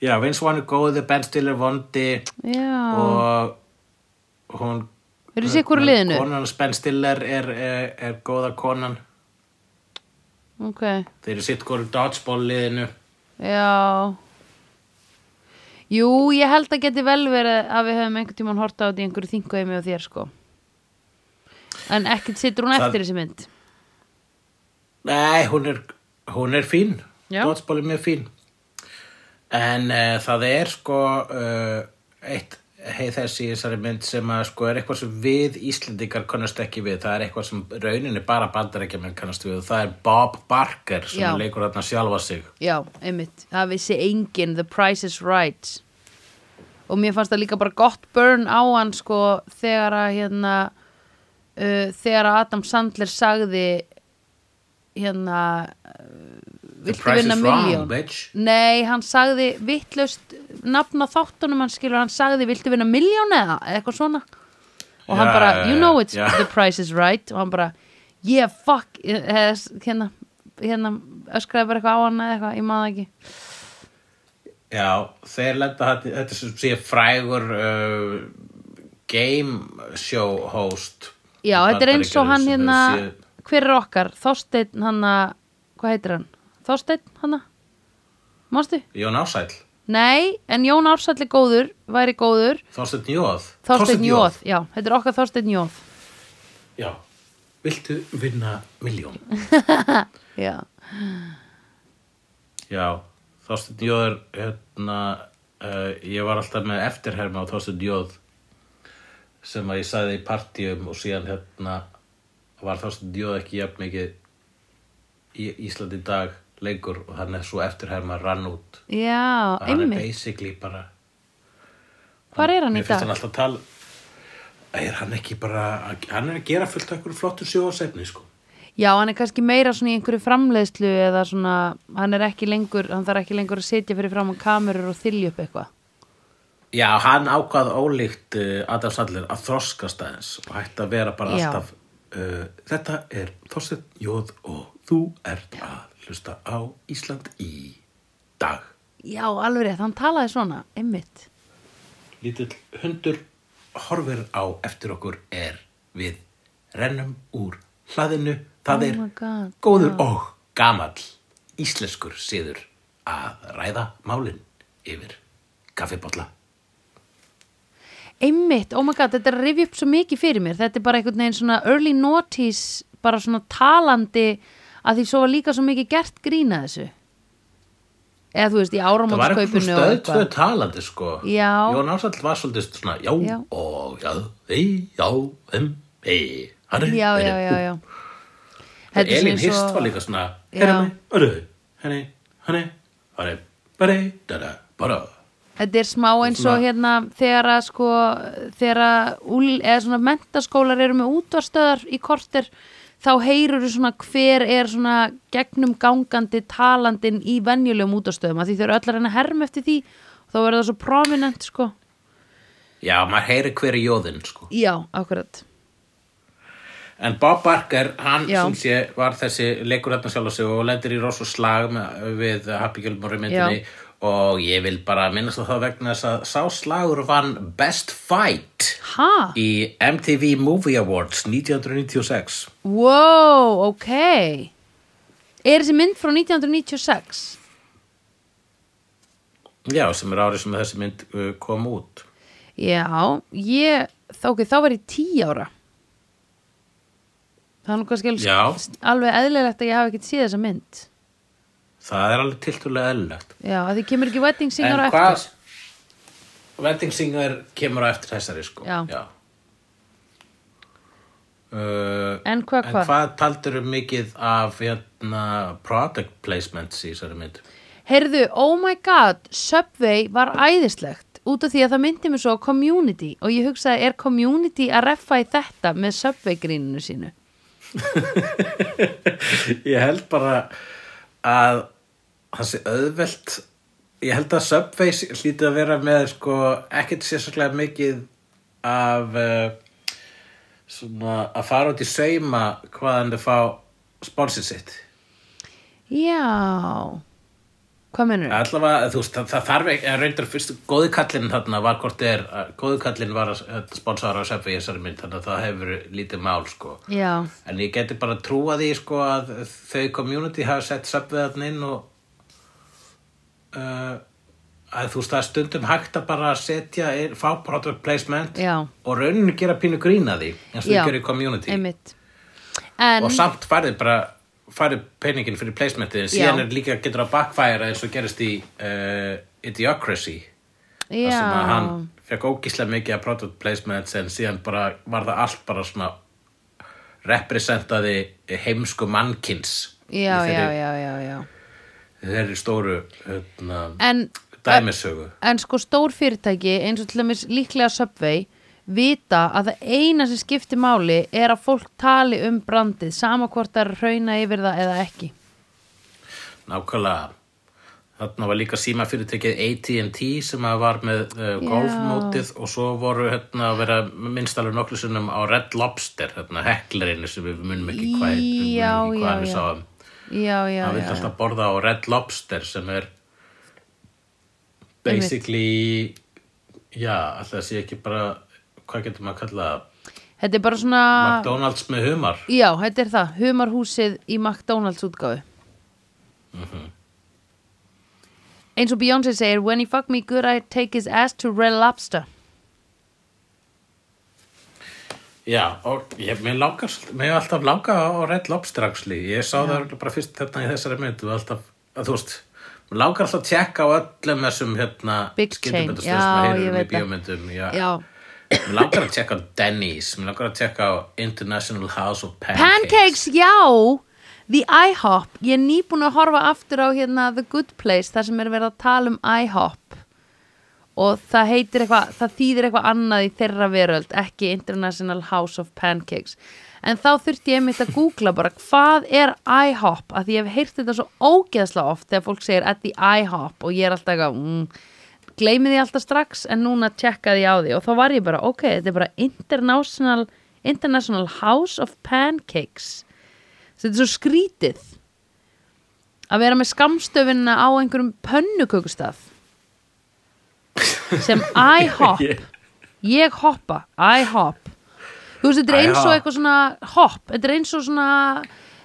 Já, Vince Vaughn er góði, Ben Stiller vondi Já, og hún eru sér hverju liðinu? konan Ben Stiller er, er, er góða konan. Ok, þeir eru sitt hverju dodgeball liðinu. Já. Jú, ég held að geti vel verið að við höfum einhvern tímann horta á þetta í einhverju þinguðið mig og þér sko En ekkert situr hún eftir þessi mynd? Nei, hún er, hún er fín. Dodgeball er mjög fín. En uh, það er sko uh, eitt heið þessi í þessari mynd sem að sko er eitthvað sem við Íslendingar kannast ekki við. Það er eitthvað sem rauninni bara bandarækjumenn kannast við. Og það er Bob Barker sem Já. leikur þarna sjálfa sig. Já, einmitt, það vissi enginn. The Price is Right. Og mér fannst það líka bara gott burn á hann sko þegar að hérna uh, þegar Adam Sandler sagði hérna The viltu vinna miljón Nei, hann sagði vittlust nafna þáttunum hann skilur, hann sagði viltu vinna miljón eða? Eitthvað svona. Og hann Já, bara, you know it's já. the price is right. Og hann bara, yeah, fuck eh, hérna, hérna öskraði bara eitthvað á hann eða eitthvað, ég maður ekki. Já, þeir lenda þetta sem sé frægur uh, game show host Já, þetta er eins og hann sem hérna hver er okkar, Þorsteinn hann hvað heitir hann? Þorsteinn hann Mástu? Jón Ásæll, Nei, en Jón Ársæll er góður væri góður, Þorsteinn Jóð Þorsteinn Jóð Já, þetta er okkar Þorsteinn Jóð Já, viltu vinna miljón? Já, Já, Þorsteinn Jóð er hérna, uh, ég var alltaf með eftirherma á Þorsteinn Jóð sem að ég sagði í partíum og síðan hérna var Þorsteinn Jóð ekki jafn mikið í Íslandi dag lengur og hann er svo eftirherma rann út já, hann er einmitt basically bara Hvar er hann í Mér finnst dag? hann alltaf að tala Er hann ekki bara Hann er að gera fullt af einhverju flottur sjóðsefni sko. Já, hann er kannski meira svona í einhverju framleiðslu eða svona, hann er ekki lengur hann þarf ekki lengur að sitja fyrir fram á kamerur og þylja upp eitthvað Já, hann ákvað ólíkt uh, Adam Sandler að þroskast aðeins og hætti að vera bara Já. alltaf uh, Þetta er Þorsteinn Jóð og þú ert að hlusta á Ísland í dag. Já, alveg rétt, hann talaði svona, einmitt. Lítill hundur horfir á eftir okkur er við rennum úr hlaðinu. Það Oh er God, góður já. og gamall íslenskur síður að ræða málin yfir kaffibotla Einmitt, oh my god, þetta er að rifja upp svo mikið fyrir mér Þetta er bara einhvern veginn svona early noughties bara svona talandi að því svo var líka svo mikið gert grína þessu eða þú veist, í það var eitthvað áramótskaupinu og stöð tvö eitthvað talandi sko Já. Jón Ásall var svolítið svona já, Já. og já, ei, já, em, ei hann er Já, já, já, já Þetta er Elín svona Hirst svo- var líka svona Já. Herra mig, orðu, henni, henni Bara, bara, dada, bara Þetta er smá eins og hérna þegar að sko þegar að úl, eða svona mentaskólar eru með útvarstöðar í korter þá heyrur svona hver er svona gegnum gangandi talandin í venjulegum útvarstöðum því þau eru öll að reyna að herma eftir því og þá verður það svo prominent sko. Já, maður heyri hver í jóðin, sko. Já, akkurat. En Bob Barker, hann Já. sem sé var þessi leikur sjálf á sig og lendir í rosa slag með, við Happy Gilmore myndinni og ég vil bara minnast á það vegna þess að sá slagur vann Best Fight Ha? í MTV Movie Awards 1996 Wow, ok. Er þessi mynd frá 1996? Já, sem er árið sem þessi mynd uh, kom út. Já, ég þá, okay, þá var ég tí ára. Það er nú kannski alveg, eðlilegt að ég hafi ekkert séð þessa mynd Það er alveg tiltúlega eðlilegt Já, að því kemur ekki Wedding Singer á En eftir hvað Wedding Singer kemur á eftir þessari sko Já. Uh, En hvað, En hvað? hvað taldur mikið af hérna, product placements í þessari mynd? Heyrðu, oh my god, Subway var æðislegt út af því að það myndi mér svo Community og ég hugsaði, er Community að reffa í þetta með Subway grínunu sínu? Ég held bara að það sé auðvelt ég held að Subway hlýti að vera með sko ekkert sérstaklega mikið af uh, svona að fara út í sauma hvaðan þau fá sponsið sitt. Já. Hvað mennur? allavega þú veist það, það þarf ekki að reyndar fyrst góði kallinn þarna var hvort er að- góði kallinn var að sponsora á Subway í þessari mynd þannig að það hefur lítið mál sko. Já, En ég geti bara trúa því sko að þau community hafa sett subveðarn inn og uh, að þú veist það er stundum hægt að bara setja, fá product placement Já. og rauninni gera pínu grína því eins og þau gerir í community. En, og samt farið bara farið peningin fyrir placementið en síðan er líka getur að backfire eins og gerist í uh, Idiocracy. Þar sem að hann fekk ógíslega mikið af product placements en síðan bara var það allt bara svona representaði heimsku mannkins já, já, já, já, já þeirri stóru hérna, En, dæmisögu. en sko stór fyrirtæki eins og til dæmis líklega Subway vita að það eina sem skiptir máli er að fólk tali um brandið sama hvort það er að hrauna yfir það eða ekki. Nákvæmlega. Þarna var líka síma fyrirtekið AT&T sem var með uh, golfmótið og svo voru hérna að vera minnst alveg nokklu sinnum á Red Lobster hérna heklerinu sem við munum ekki hvað, við sáum Já, já, hann vil alltaf borða á Red Lobster sem er basically já, alltaf sé ekki bara hvað getur maður að kalla Þetta er bara svona McDonalds með humar. Já, þetta er það, humarhúsið í McDonalds útgáfu. Eins og Beyoncé segir When he fuck me good I take his ass to Red Lobster Já, og ég, mér langar mér er alltaf langa á Red Lobster ég sá það örugglega bara fyrst hérna í þessari mynd og alltaf, að þú veist mér langar alltaf að tjekka á öllum þessum hérna já, sem ég heyrir um í það. já. Já, mér langar að tjekka á Denny's mér langar að tjekka á International House of Pancakes, Pancakes, já. The IHOP, ég er nýbúin að horfa aftur á hérna The Good Place þar sem er verið að tala um IHOP og það heitir eitthvað það þýðir eitthvað annað í þeirra veröld ekki International House of Pancakes. En þá þurfti ég einmitt að googla bara hvað er IHOP? Að því ég hef heyrt þetta svo ógeðslega oft þegar fólk segir at the IHOP. Og ég er alltaf eitthvað mm, gleymi því alltaf strax en núna tjekkaði ég á því. Og þá var ég bara ok, þetta er bara International, International House of Pancakes. Þetta er svo skrítið. Að vera með skamstöfinna á einhverjum pönnukökustaf sem IHOP Ég- ég hoppa, IHOP þú veist, þetta er eins og eitthvað svona hopp, þetta er eins og svona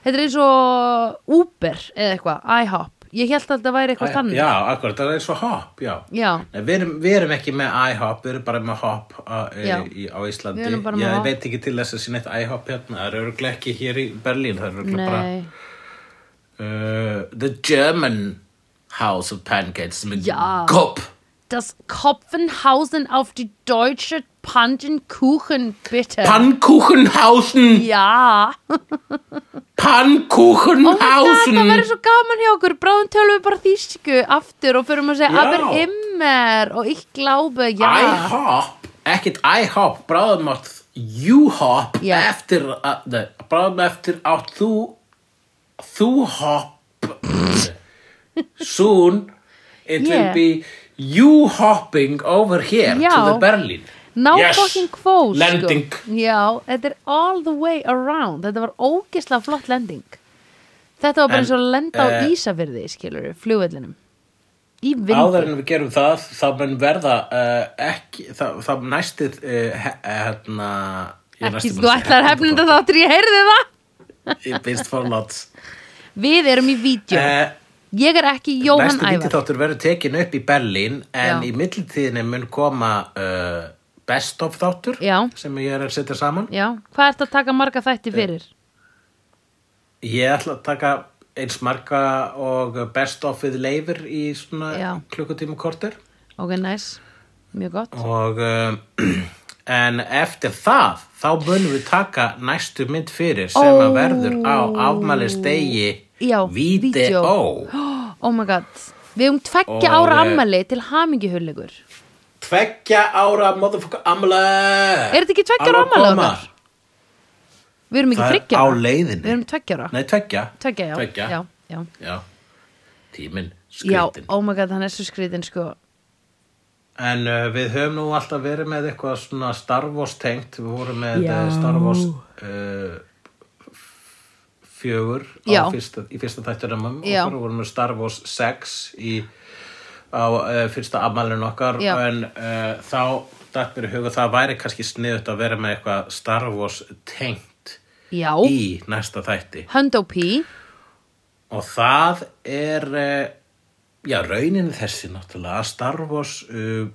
þetta er eins og Uber eða eitthvað, IHOP ég held að þetta væri eitthvað þannig. Já, akkurat, það er eins og hop já. Já. Nei, við, erum, við erum ekki með IHOP við erum bara með hop á, Já. í, á Íslandi. Ég hop. veit ekki til þess að sé neitt IHOP hérna það er örgulega ekki hér í Berlín það er örgulega bara Uh, the German House of Pancakes með Ja. Gop das Kopfenhausen auf die deutsche Pannenkuchen bitte? Pannkuchenhausen ja, Oh my god, það Pannkuchenhausen verður svo gaman hjá okkur. Bráðum tölum við bara þýsku aftur og fyrir að segja Já. aber immer. Og ich glaube, já IHOP, ekkert IHOP bráðum átt you hop Já. eftir að- nei, bráðum eftir átt þú þú hop. Soon it will Yeah. be you hopping over here Já. to the Berlin. Ná Yes. fucking kvó, Landing. sko Já, þetta er all the way around. Þetta var ógislega flott lending Þetta var bara En, eins og að lenda á eh, Ísafirði, skilur flugvellinum. Í áður vindu en við gerum það þá mun verða uh, ekki þá, þá næstið uh, he, hérna ég er Ekki, næstum þú búin að segja ætlar hefninda þáttur, ég heyrði það. Ég byrst forláts Við erum í vídeo uh, Ég er ekki Jóhann Næstu Ævar vídeoþáttur verður tekin upp í Berlín en Já. í millitíðinni mun koma uh, best of þáttur Já. sem ég er að setja saman. Já, hvað ertu að taka marga þætti fyrir? Ég ætla að taka eins marga og best of við leifir í svona Já. klukkutíma korter Ok, nice, mjög gott og um, en eftir það þá munum við taka næstu mynd fyrir sem Ó. að verður á afmælistegi Já, vídeo. Oh my god Við höfum tveggja ára eh, ammali til hamingjuhullegur Tveggja ára motherfucker amla Er þetta ekki tveggja ára ammali okkar? Við erum ekki á ára. Við erum tveggja ára Nei, tveggja. Tveggja, já, Tveggja. já, já. Já, tíminn Já, skritin. oh my god, hann er svo skritin sko En uh, við höfum nú alltaf verið með eitthvað svona Star Wars tengt. Við vorum með Já. uh, Star Wars uh, fjögur fyrsta, í fyrsta okkar. Við vorum með Star Wars 6 í, á uh, fyrsta afmælinu okkar. Já. En uh, þá dætt mér í huga það væri kannski sniðut að vera með eitthvað Star Wars tengt Já, í næsta þætti. Hundo P Og það er, uh, já, raunin þessi náttúrulega að Star Wars, uh,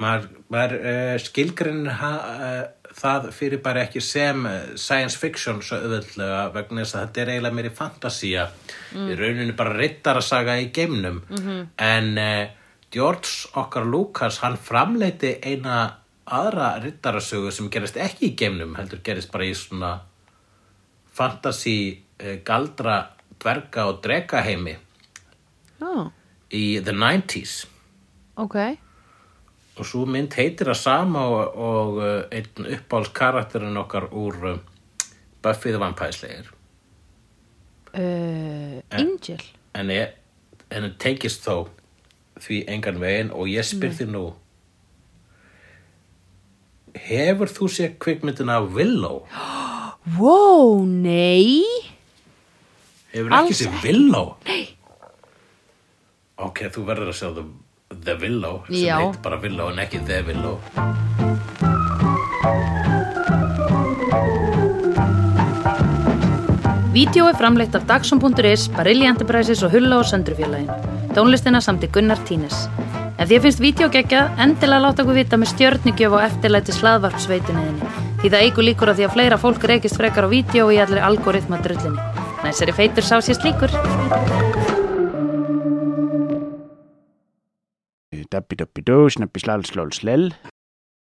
maður, maður uh, skilgrinir ha, uh, það fyrir bara ekki sem uh, science fiction svo auðvöldlega vegna þess að þetta er eiginlega meiri fantasía. Mm. Í rauninni bara rittarasaga í geimnum. -hmm. En uh, George okkar Lucas, hann framleiti eina aðra rittarasögu sem gerist ekki í geimnum, heldur gerist bara í svona fantasy uh, galdra dverga og drega heimi oh, í the 90s Ok, og svo mynd heitir það sama og, og uh, einn uppáhalds karakterin okkar úr uh, Buffy the Vampire Slayer uh, Angel en, það tekist þó því engan veginn og ég spyr því nú hefur þú séð kvikmyndina Willow? Wow, nei Hefur ekki séð Willow? Nei. Ok, þú verður að sjá The, the Willow sem Já. heitir bara Willow en ekki The Willow. Vídeó er framleitt af Dagsum.is, Barilli Enterprises og Hulla og Söndrufjörlægin. Tónlistina samt í Gunnar Tínes. Ef því finnst vídeo geggjað, endilega láta okkur vita með stjörnigjöf og eftirlæti slaðvarpsveitunniðinni. Því það eigur líkur að því að fleira fólk reykist frekar á vídeo í allir algoritma drullinni. Næsari feitur sá sér slíkur. Dabbi dabbi dó, snabbi slal slól slell